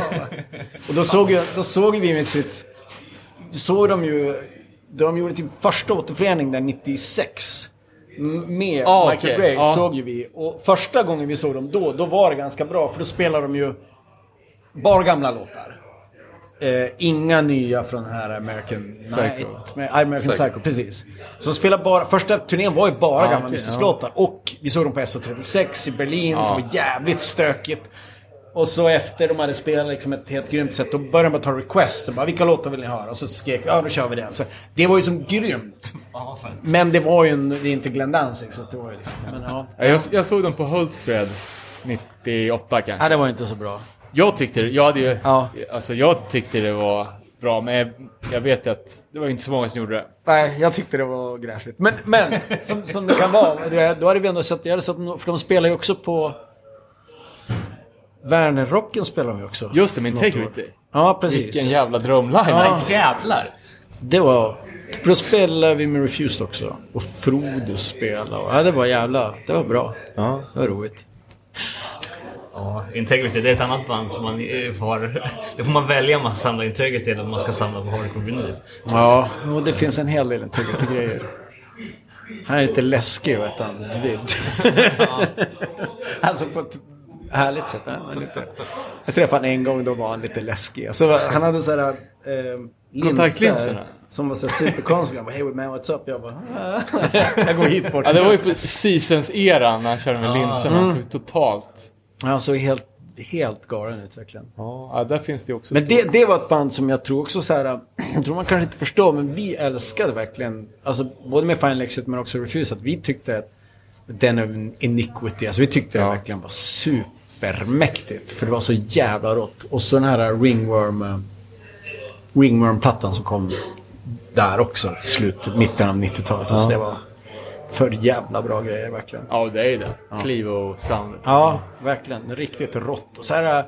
Och då såg, jag, då såg vi Misfits. Såg de ju, de gjorde typ första återförening där 96. Med Ah, Michael okej. Gray Ja. såg ju vi. Och första gången vi såg dem då, då var det ganska bra. För då spelade de ju bara gamla låtar. Eh, inga nya från den här American Psycho. Night. Med American Psycho. precis. Så de spelade bara, första turnén var ju bara gamla okej, Misfits-låtar. Och vi såg dem på SO36 i Berlin som var jävligt stökigt. Och så efter de hade spelat liksom ett helt grymt sätt, då började de bara ta request. Och bara, vilka låtar vill ni höra? Och så skrek vi, ja då kör vi den. Så det var ju som grymt. Ja. Men det var ju en, det är inte Glenn Danzig så det var ju liksom, men ja. Ja, Jag, jag såg dem på Hultsfred 98 kanske. Nej, det var inte så bra. Jag tyckte det, jag hade ju, Ja. alltså jag tyckte det var bra, men jag, jag vet ju att det var inte så många som gjorde det. Nej, jag tyckte det var gräsligt. Men, men som, som det kan vara. Då hade vi ändå sett, jag hade sett, för de spelar ju också på... Värnerrocken spelar de ju också. Just det, med. Integrity. Ja, precis. Vilken jävla drömline. Ja. Jävlar! Det var... För då spelade vi med Refused också. Och Frodo spelade. Och, ja, det var jävla... Det var bra. Ja. Det var roligt. Ja, Integrity, det är ett annat band som man eh, får... Det får man välja om man ska samla Integrity eller om man ska samla på Hardcore Vinyl. Ja, och det finns en hel del Integrity-grejer. Han är lite läskig, vet han. Dvid. alltså på ett härligt sätt. Han lite... Jag träffade honom en gång, då var han lite läskig. Alltså, han hade så här... Eh, Kontaktlinserna? Som var så superkonstiga. Han bara, hey man, what's up? Jag bara, "Ah." jag går hit bort. Ja, det var ju på Seasons-eran när han körde med Ja. linserna. Så totalt. Han såg helt helt galen ut verkligen. Ja, där finns det också Men det, det var ett band som jag tror också så här, jag tror man kanske inte förstår, men vi älskade verkligen, alltså både med Final Exit men också Refuse, att vi tyckte att den of Iniquity, alltså vi tyckte det Ja. verkligen var supermäktigt. För det var så jävla rått. Och så den här Ringworm, eh, Ringworm-plattan som kom där också, slut, mitten av 90-talet. Alltså det var för jävla bra grejer verkligen. Ja, det är det. Clivo-soundet. Ja, verkligen. Riktigt rått. Och så här,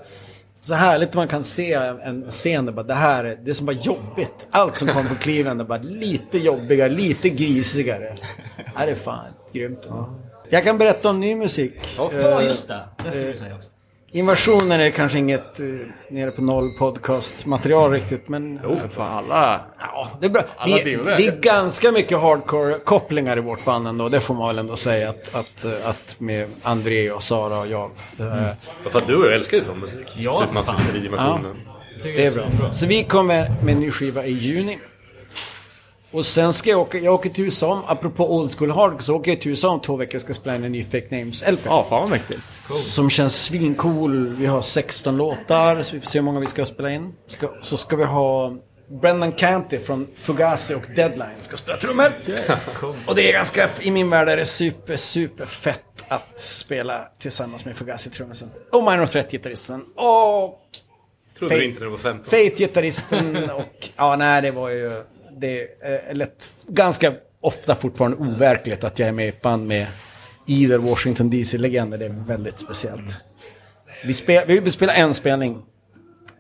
så härligt man kan se en scen där bara, det här är, det är som bara jobbigt. Allt som kommer på Cleveland är bara lite jobbigare, lite grisigare. Ja, det är fan grymt. Jag kan berätta om ny musik. Ja, Eh, just det. Det skulle du säga också. Invasionen är kanske inget uh, nere på noll podcast material riktigt, men... Jo, fan alla. Ja, det är bra. Alla det är ganska mycket hardcore-kopplingar i vårt band ändå. Det får man väl ändå säga att, att, eh, att med André och Sara och jag. eh, Ja, För att du och jag älskar ju sån musik. Ja, typ man sitter i dimensionen. Det är bra. Så vi kommer med en ny skiva i juni. Och sen ska jag åka, jag åker till USA, apropå old school hard, så åker jag till USA om två veckor och ska spela in en ny Fake Names LP. Ja, fan vad mäktigt. Som känns svincool. Vi har 16 låtar, så vi får se hur många vi ska spela in. Ska, så ska vi ha Brendan Canty från Fugazi och Deadline ska spela trummor. Och det är ganska, i min värld är det super, super fett att spela tillsammans med Fugazi-trummisen. Och Minor Threat-gitarristen. Och Trodde du inte när du var 15. Fate-gitarristen och... Ja, nej, det var ju... Det är lätt, ganska ofta fortfarande overkligt att jag är med i band med either Washington DC-legender. Det är väldigt speciellt. Vi, spel, vi spelade en spelning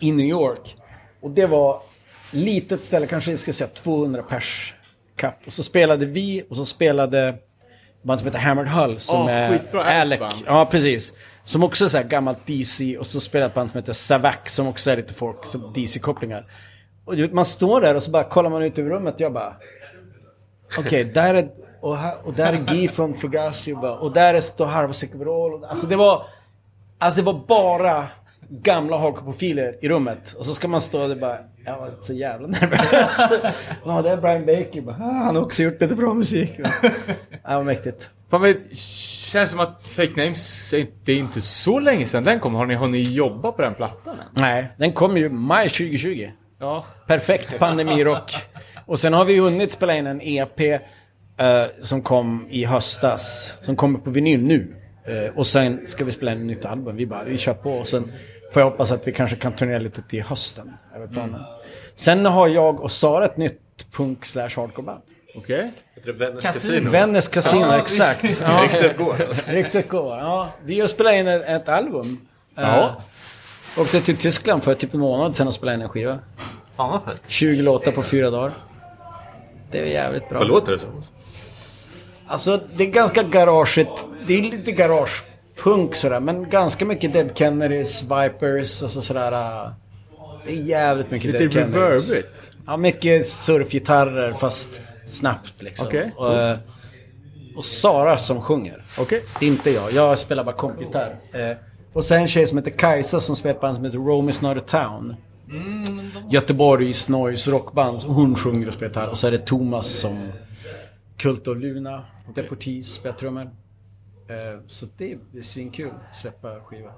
i New York. Och det var litet ställe, kanske jag ska säga 200 pers kapp. Och så spelade vi och så spelade band som heter Hammered Hull som Åh, är Alec. band. Ja, precis. Som också är så här gammalt DC och så spelar ett band som heter Savac som också är lite folk som DC-kopplingar. Och du vet, man står där och så bara kollar man ut över rummet och jag bara... Okej, där är... Och, här, och där är Guy från Fugazi och, där är står Harvo Sekeverol. Alltså det var... Alltså det var bara gamla hardcore-profiler i rummet. Och så ska man stå där och bara... Jag var så jävla nervös. Ja, det är Brian Baker. Bara, "Ah, han har också gjort lite bra musik. Ja, vad mäktigt. Fan, men det känns som att Fake Names, det är inte så länge sedan den kom. Har ni, har ni jobbat på den plattan än? Nej, den kom ju maj 2020. Ja. Perfekt pandemirock. Och sen har vi hunnit spela in en EP eh, som kom i höstas. Som kommer på vinyl nu. Eh, och sen ska vi spela in ett nytt album. Vi bara, vi kör på. Och sen får jag hoppas att vi kanske kan turnera lite till hösten. Över planen. Sen har jag och Sara ett nytt punk slash hardcore band. Okej. Heter det Vänners Casino. Casino? Vännäs Casino, Ja, exakt. Ja, Ryktet går. riktigt går. Ja, vi har spelat in ett, ett album. Ja. Åkte till Tyskland för typ en månad sedan och spelade in en skiva. Fan vad fett. 20 låtar på fyra dagar. Det är jävligt bra. Vad låter det som? Alltså det är ganska garageigt. Det är lite garagepunk sådär. Men ganska mycket Dead Kennedys, Vipers och så sådär. äh, Det är jävligt mycket Lite Dead Kennedys. reverbigt. Ja, mycket surfgitarrer fast snabbt liksom. Okej, och, eh, och Sara som sjunger. Okej. Inte jag. Jag spelar bara kompgitarr. Och sen en tjej som heter Kajsa som spelar på en som heter Rome is not a town. Göteborgs noise rockband. Hon sjunger och spelar gitarr. Och så är det Thomas som Kult och Luna. Deportees spelar trummor. Eh, så det är, svinkul att släppa skiva.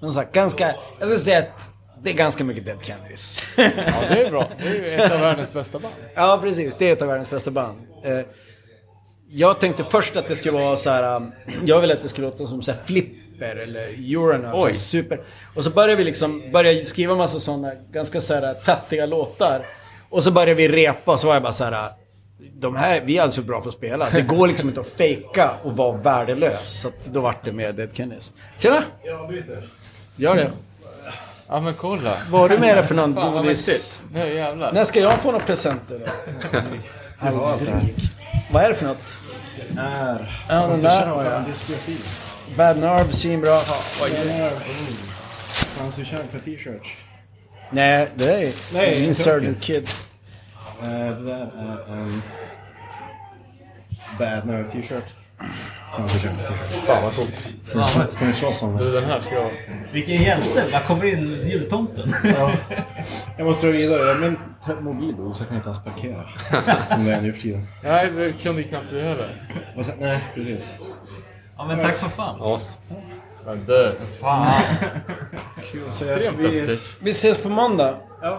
Men som sagt, ganska... Jag skulle säga att det är ganska mycket Dead Kennedys. Ja, det är bra. Det är ju ett av världens bästa band. Ja, precis. Det är ett av världens bästa band. Eh, jag tänkte först att det skulle vara så här. um, jag ville att det skulle låta som så här Flipper eller Euronaut. så här Oj. Super. Och så började vi liksom började skriva massa sådana ganska så här tattiga låtar. Och så började vi repa och så var jag bara så här. De här, vi är alltså bra för att spela. Det går liksom inte att fejka och vara värdelös. Så att då vart det med Dead Kennedys. Tjena! Jag byter. Gör det. Ja, men kolla. Vad har du med dig för någon Fan godis? Nu jävlar. När ska jag få några presenter då? Aldrig. Vad är det för något? Är... Ja, den där har jag. Bad Nerve, svinbra. Den är... Fanns ju kärn för t-shirts. Nej, det är Nej, Insurgent Kid. Eh, det där är en... Bad Nerve t-shirt. Fan vad coolt. Fan vad fett. Får ni slåss om Du, det? den här ska jag... Vilken hjälte. Vad kommer in jultomten? Ja. Jag måste dra vidare. Min te- mobil dog så jag kan inte ens parkera. Som det är nu för tiden. Nej, det kunde knappt. Och sen, nej, precis. Ja men tack som fan. As. Men du, fan. Extremt Vi- häftigt. Vi ses på måndag. Ja.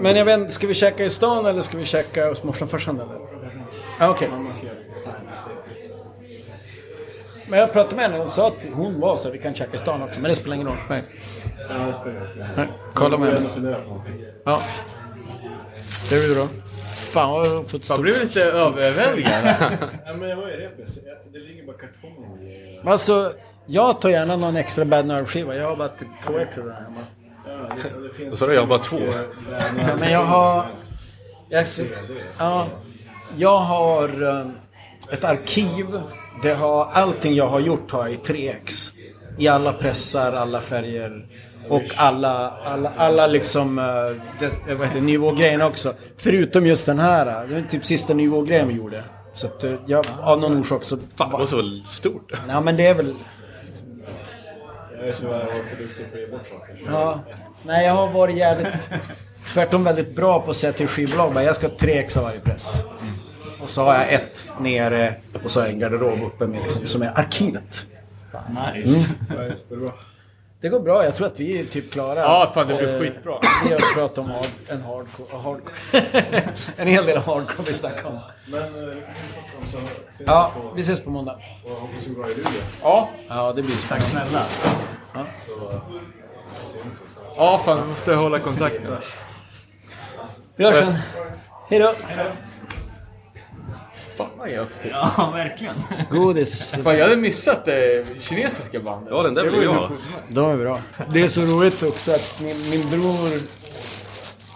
Men jag vet inte, ska vi käka i stan eller ska vi käka hos morsan och farsan eller? Ja, okej. Men jag pratade med henne och sa att hon var så här, vi kan käka i stan också. Men det spelar ingen roll för mig. Ja. Nej, Kolla med Jag henne. Ja. Det är du då. Fan vad jag har fått stort... blir lite överväldigad. Men jag var ju repis. Det ligger bara kartonger i... Men Alltså, jag tar gärna någon extra Bad Nerve-skiva. Jag har bara ett KX där hemma. Ja, det, det finns Vad sa du? Jag har bara två. Men jag har... Jag, ja, jag har eh, ett arkiv. Det har, allting jag har gjort har jag i 3X. I alla pressar, alla färger. Och alla, alla, alla liksom, eh, det, vad heter nivågrejerna också. Förutom just den här. eh, Det är typ sista nivågrejen vi gjorde. Så att eh, jag, av någon orsak så... Fan, det var så stort. Ja men det är väl... Jag är var för duktig på att ge bort saker. Ja. Nej, jag har varit jävligt... Tvärtom väldigt bra på att säga till skivbolag jag ska ha tre ex av varje press. Och så har jag ett nere och så har jag en garderob uppe med liksom, som är arkivet. Nice. Ja, det går bra, jag tror att vi är typ klara. Ja, fan det blir Eh, skitbra. Vi har pratat om hard, en hardcore, hardcore. en hel del hardcore vi snackar om. Men eh, så ses Ja, på, vi ses på måndag. och hoppas det går bra i Luleå. Ja, Ja, det blir spännande. Snälla. Så eh, syns ja fan vi måste hålla kontakten. Vi hörs sen. Hejdå. Fan vad gött typ. Ja, verkligen. Godis. Fan jag hade missat det kinesiska bandet. Ja, den där ju jag. De är bra. Det är så roligt också att min, min bror,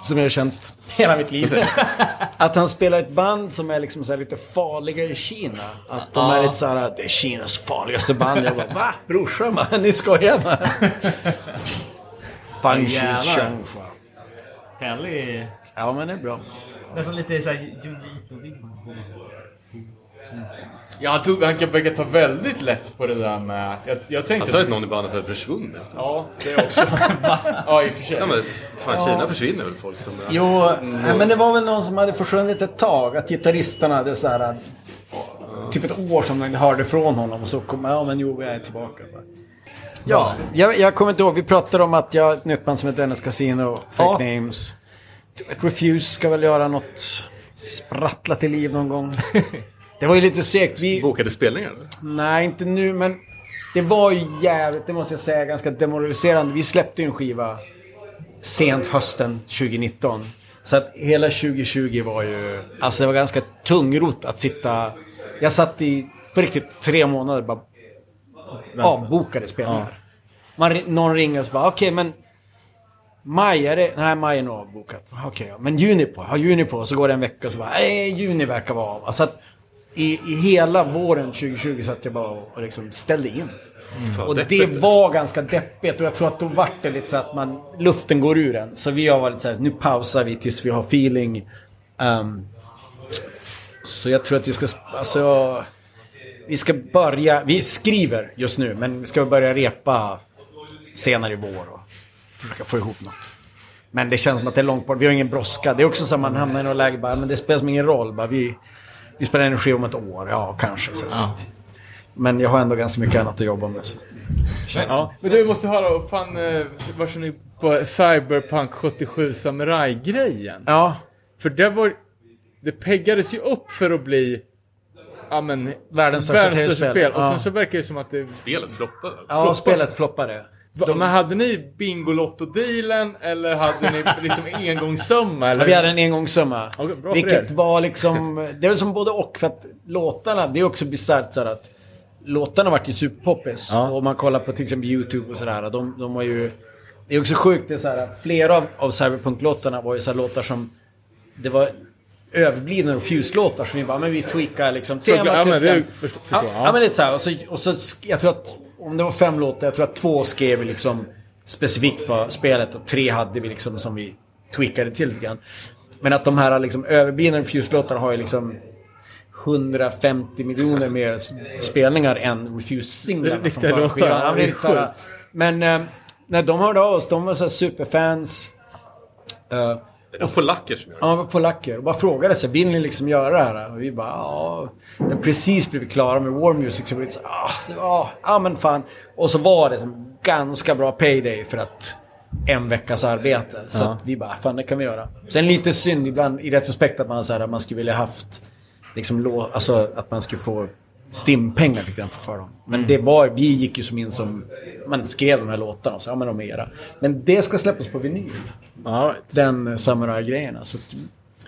som jag har känt hela mitt liv, att han spelar ett band som är liksom så här lite farliga i Kina. Att de är lite så här, det är Kinas farligaste band. Jag bara, va? Brorsan? bara, Ni skojar va? Fan, jävlar. tjong, fan. Härlig. Ja, men det är bra. Nästan lite såhär Junji Ja, han, tog, han kan verka ta väldigt lätt på det där med... Jag, jag Han tänkte... sa att någon i bandet hade försvunnit. Ja, det också. ja, i och för sig. Ja men fan Kina försvinner väl folk som... Jo, nej, men det var väl någon som hade försvunnit ett tag. Att gitarristerna hade så här... Typ ett år som de hörde från honom och så kom ja men jo, jag är tillbaka. Ja, jag, jag kommer inte ihåg. Vi pratade om att jag har ett nytt band som heter NS Casino, Fake Ja. Names. Ett Refuse ska väl göra något sprattla till liv någon gång. Det var ju lite segt. Vi, Bokade spelningar? Nej, inte nu, men det var ju jävligt, det måste jag säga, ganska demoraliserande. Vi släppte ju en skiva sent hösten 2019. Så att hela 2020 var ju, alltså det var ganska tungrot att sitta, jag satt i, på riktigt, tre månader bara avbokade spelningar. Man, ri- någon ringer och så bara, okej men Maj, är det? Nej, maj är nog avbokat. Okej, ja. men juni på? Ja, juni på. Så går det en vecka och så bara, nej, juni verkar vara av. Alltså att i, i hela våren 2020 satt jag bara och, liksom ställde in. Fan, Och det var ganska deppigt och jag tror att då vart det lite så att man, luften går ur en. Så vi har varit så här, nu pausar vi tills vi har feeling. Ehm, så jag tror att vi ska, alltså, vi ska börja, vi skriver just nu, men vi ska börja repa senare i vår och försöka få ihop något. Men det känns som att det är långt bort, vi har ingen brådska. Det är också så att man hamnar i något läge bara, men det spelar som ingen roll. Bara, vi, vi spelar energi om ett år, ja kanske. Så. Ja. Men jag har ändå ganska mycket annat att jobba med. Så. Ja. Men du måste höra, fan, eh, vad känner ni på Cyberpunk 77 Samurai-grejen? Ja, För det var... Det peggades ju upp för att bli... Ja men... Världens största världens största tv-spel. spel. Och Ja. sen så verkar det som att det... Spelet floppade. ja spelet floppade. Men hade ni Bingolotto-dealen eller hade ni liksom engångssumma? Eller? Ja, vi hade en engångssumma. För vilket var liksom... Det var som både och. För att låtarna, det är också bisarrt så att... Låtarna vart ju superpoppis. Ja. Om man kollar på till exempel YouTube och sådär. De, de var ju... Det är också sjukt, det är så här, flera av, av Cyberpunk-låtarna var ju så låtar som... Det var överblivna och Fuse-låtar som vi bara, men vi tweakar liksom Så, ja, men det är grann. först, Ja, ja. men lite så här. Och så, och så, jag tror att om det var fem låtar, jag tror att två skrev vi liksom specifikt för spelet och tre hade vi liksom som vi tweakade till lite grann. Men att de här liksom överblivna Refuse-låtarna har ju liksom 150 miljoner mer spelningar än Det är Refuse-singlarna riktiga låtar, ja, det är lite så här, Men eh, när de hörde av oss, de var så superfans. Eh, Det är polacker som gör det. Ja, polacker. Och bara frågade sig, vill ni liksom göra det här? Och vi bara, ja. Har precis blivit klara med War Music. Så vi var så, ah, ja, ja, men fan. Och så var det en ganska bra payday för att en veckas arbete. Så att vi bara, fan det kan vi göra. Sen lite synd ibland i retrospekt att man, så här, att man skulle vilja haft, liksom, alltså att man skulle få stimpengar till exempel för dem. Men det var, vi gick ju som in som, man skrev de här låtarna och så, ja men de är era. Men det ska släppas på vinyl. All right. Den eh, Samurai-grejerna. Så att,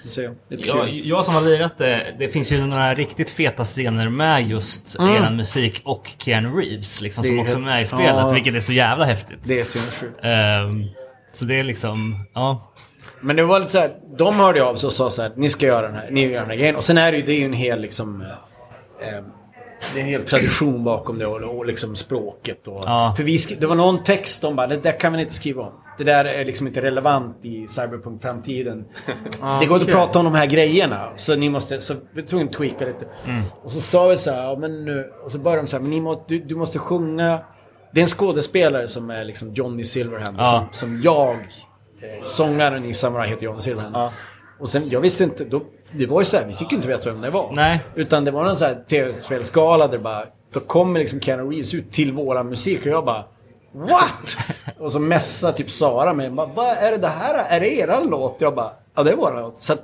så, Jag, jag som har lirat det, det finns ju några riktigt feta scener med just eran musik och Keanu Reeves. Liksom, som också är med i spelet, ja. vilket är så jävla häftigt. Det är sinnessjukt. Ehm, så det är liksom, ja. Men det var lite så här, de hörde av sig och sa så här, ni ska göra den här, ni gör den här grejen. Och sen är det ju, det är ju en hel liksom... Eh, eh, det är en hel tradition bakom det och, och liksom språket. Och, Ja. För vi det var någon text de bara, det där kan vi inte skriva om. Det där är liksom inte relevant i cyberpunk-framtiden. det går inte att prata om de här grejerna. Så ni måste, så vi tvungna att tweaka lite. Och så sa vi så här, ja, men nu, och så började de så här, men ni må, du, du måste sjunga. Det är en skådespelare som är liksom Johnny Silverhand. Ja. Som, som jag, eh, sångaren i Samurai heter Johnny Silverhand. Och sen, jag visste inte, då, det var ju så här, vi fick ju inte veta vem det var. Nej. Utan det var någon så här tv-spelsgala där bara, då kommer liksom Keanu Reeves ut till våran musik och jag bara What? och så mässar typ Sara mig. Vad är det det här? Är det eran låt? Jag bara, ja det är våran låt. Så att,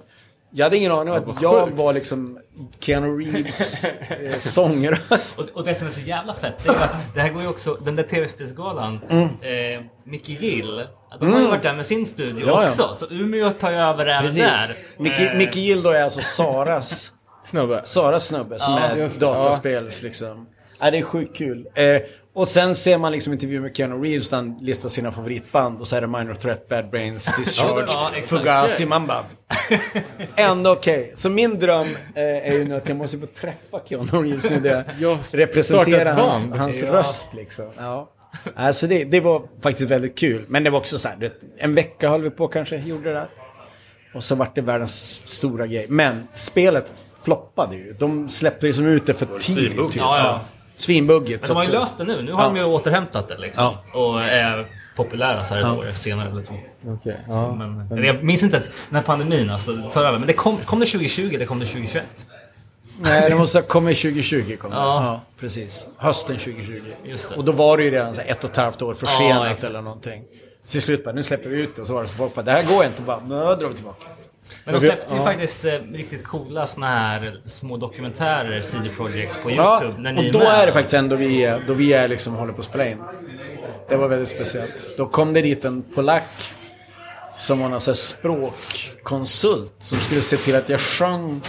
jag hade ingen aning om att jag var liksom Keanu Reeves eh, sångröst. Och, och det som är så jävla fett, det är att det här går ju också, den där tv-spelsgalan, Mm. eh, Mickey Gill, de har ju varit där med sin studio Ja, ja. också. Så Umeå tar ju över även där. Mickey, Eh, Mickey Gildo är alltså Saras Snubbe. Saras snubbe som Ja, är dataspels liksom. Ja, det är sjukt kul. Eh, och sen ser man liksom intervjuer med Keanu Reeves där han listar sina favoritband och så är det Minor Threat, Bad Brains, Discharge, Ja. Fugazi. Man bara... Ändå okej. Så min dröm eh, är ju nu att jag måste få träffa Keanu Reeves nu. Det Ja, starta representera ett hans, hans Ja. röst liksom. Ja. Alltså det, det var faktiskt väldigt kul. Men det var också så här, vet, en vecka höll vi på kanske, gjorde det där. Och så vart det världens stora grej. Men spelet floppade ju. De släppte ju som ut det för tidigt. Typ. Ja, ja. Svinbuggigt. Men så de har ju löst det nu. Nu har Ja. de ju återhämtat det liksom. Ja. Och är populära så här ett år senare eller två. Okej. Så, Ja. men, eller jag minns inte ens när pandemin alltså, tar över. Men det kom, kom det 2020 eller kom det 2021? Nej, det måste ha kommit 2020. Kom. Ja. Ja. precis. Hösten 2020. Just det. Och då var det ju redan så här ett och ett halvt år försenat exakt. eller någonting. Till slut bara, nu släpper vi ut det. Så var det så folk bara, det här går inte. Bara, nu drar vi tillbaka. Men de släppte ju ja. faktiskt eh, riktigt coola såna här små dokumentärer, CD Projekt på Ja, YouTube. när ni och då med. är det faktiskt ändå vi är, då vi är liksom håller på att spela in. Det var väldigt speciellt. Då kom det dit en polack som var någon sån språkkonsult som skulle se till att jag sjöng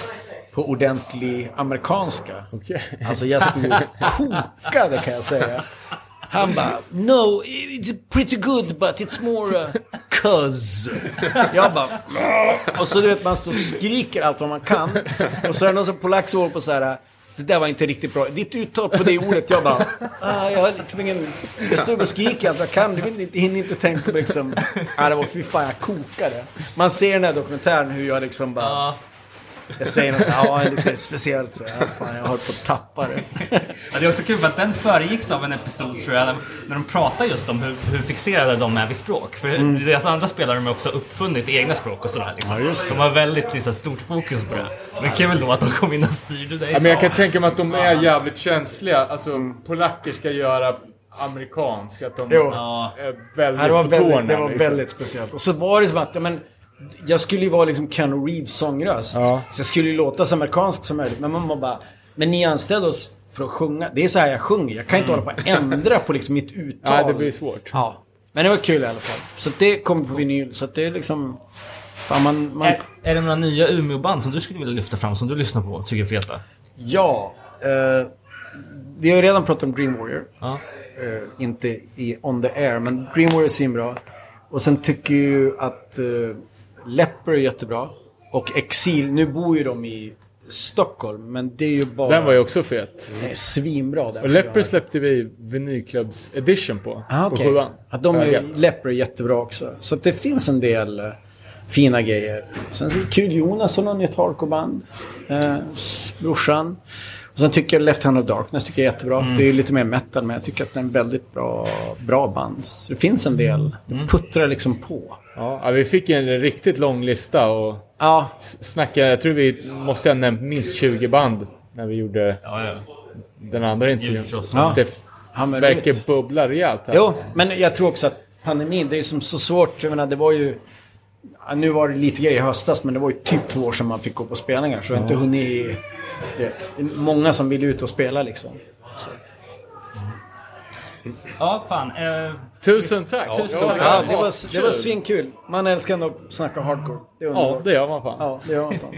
på ordentlig amerikanska. Okej. Alltså jag stod kokade kan jag säga. Han bara, no, it's pretty good but it's more uh, cuz. Jag bara, och så du vet man står och skriker allt vad man kan. Och så är det någon som polack som håller på så här. Det där var inte riktigt bra. Ditt uttal på det ordet, jag bara... Ah, jag har liksom ingen... Jag står och skriker allt jag kan. du inte, hinner inte tänka på liksom... Ah, det var fy fan, jag kokade. Man ser den här dokumentären hur jag liksom bara... Ja. Jag säger något så här, ja, lite speciellt så. Ja, fan, jag håller på att tappa det. Ja, det är också kul för att den föregicks av en episod tror jag, när de pratar just om hur, hur fixerade de är vid språk. För deras andra spelare har också uppfunnit egna språk och sådär. Liksom. Mm. Ja. De har väldigt liksom, stort fokus på det. Men kul då att de kom in och styrde dig. Ja, men jag kan tänka mig att de är jävligt känsliga. Alltså, polacker ska göra amerikansk. Att de Jo. Är väldigt Ja, det var, på väldigt, tårna. det var liksom. väldigt speciellt. Och så var det som att, ja, men, jag skulle ju vara liksom Keanu Reeves sångröst. Ja. Så jag skulle ju låta så amerikanskt som möjligt. Men man bara, men ni anställde oss för att sjunga. Det är så här jag sjunger. Jag kan inte hålla på att ändra på liksom mitt uttal. Ja, det blir svårt. Ja. Men det var kul i alla fall. Så det kom på vinyl. Så det är liksom... Fan, man, man, Är, är det några nya Umeå-band som du skulle vilja lyfta fram som du lyssnar på och tycker är feta? Ja. Eh, vi har ju redan pratat om Dream Warrior. Ja. Eh, inte i On the Air, men Dream Warrior är svinbra. Och sen tycker jag ju att uh, Lepper är jättebra. Och Exil, nu bor ju de i Stockholm, men det är ju bara... Den var ju också fet. Den är svinbra den Och skivan. släppte vi Vinylklubbs edition på. Ah, På okej. sjuan. Ja, de är, Ögat. Lepper är jättebra också. Så det finns en del eh, fina grejer. Sen så är det kul, Jonas något nytt hardcore-band. Eh, brorsan. Och sen tycker jag Left Hand of Darkness tycker jag är jättebra. Mm. Det är lite mer metal, men jag tycker att det är en väldigt bra, bra band. Så det finns en del. Det Mm. puttrar liksom på. Ja, vi fick en riktigt lång lista och Ja, snacka, jag tror vi måste ha nämnt minst 20 band när vi gjorde Ja, ja. den andra intervjun. Ja. Det verkar bubbla rejält här. Jo, men jag tror också att pandemin, det är som så svårt. Jag menar, det var ju... Nu var det lite grejer i höstas, men det var ju typ två år sedan man fick gå på spelningar. Så jag har inte hunnit... Det är många som vill ut och spela liksom. Ja, fan. Eh, Tusen tack! tusen tack! Ja, det var, det var svinkul. Man älskar ändå att snacka hardcore. Det är Ja, det gör man fan. Ja, det gör man fan.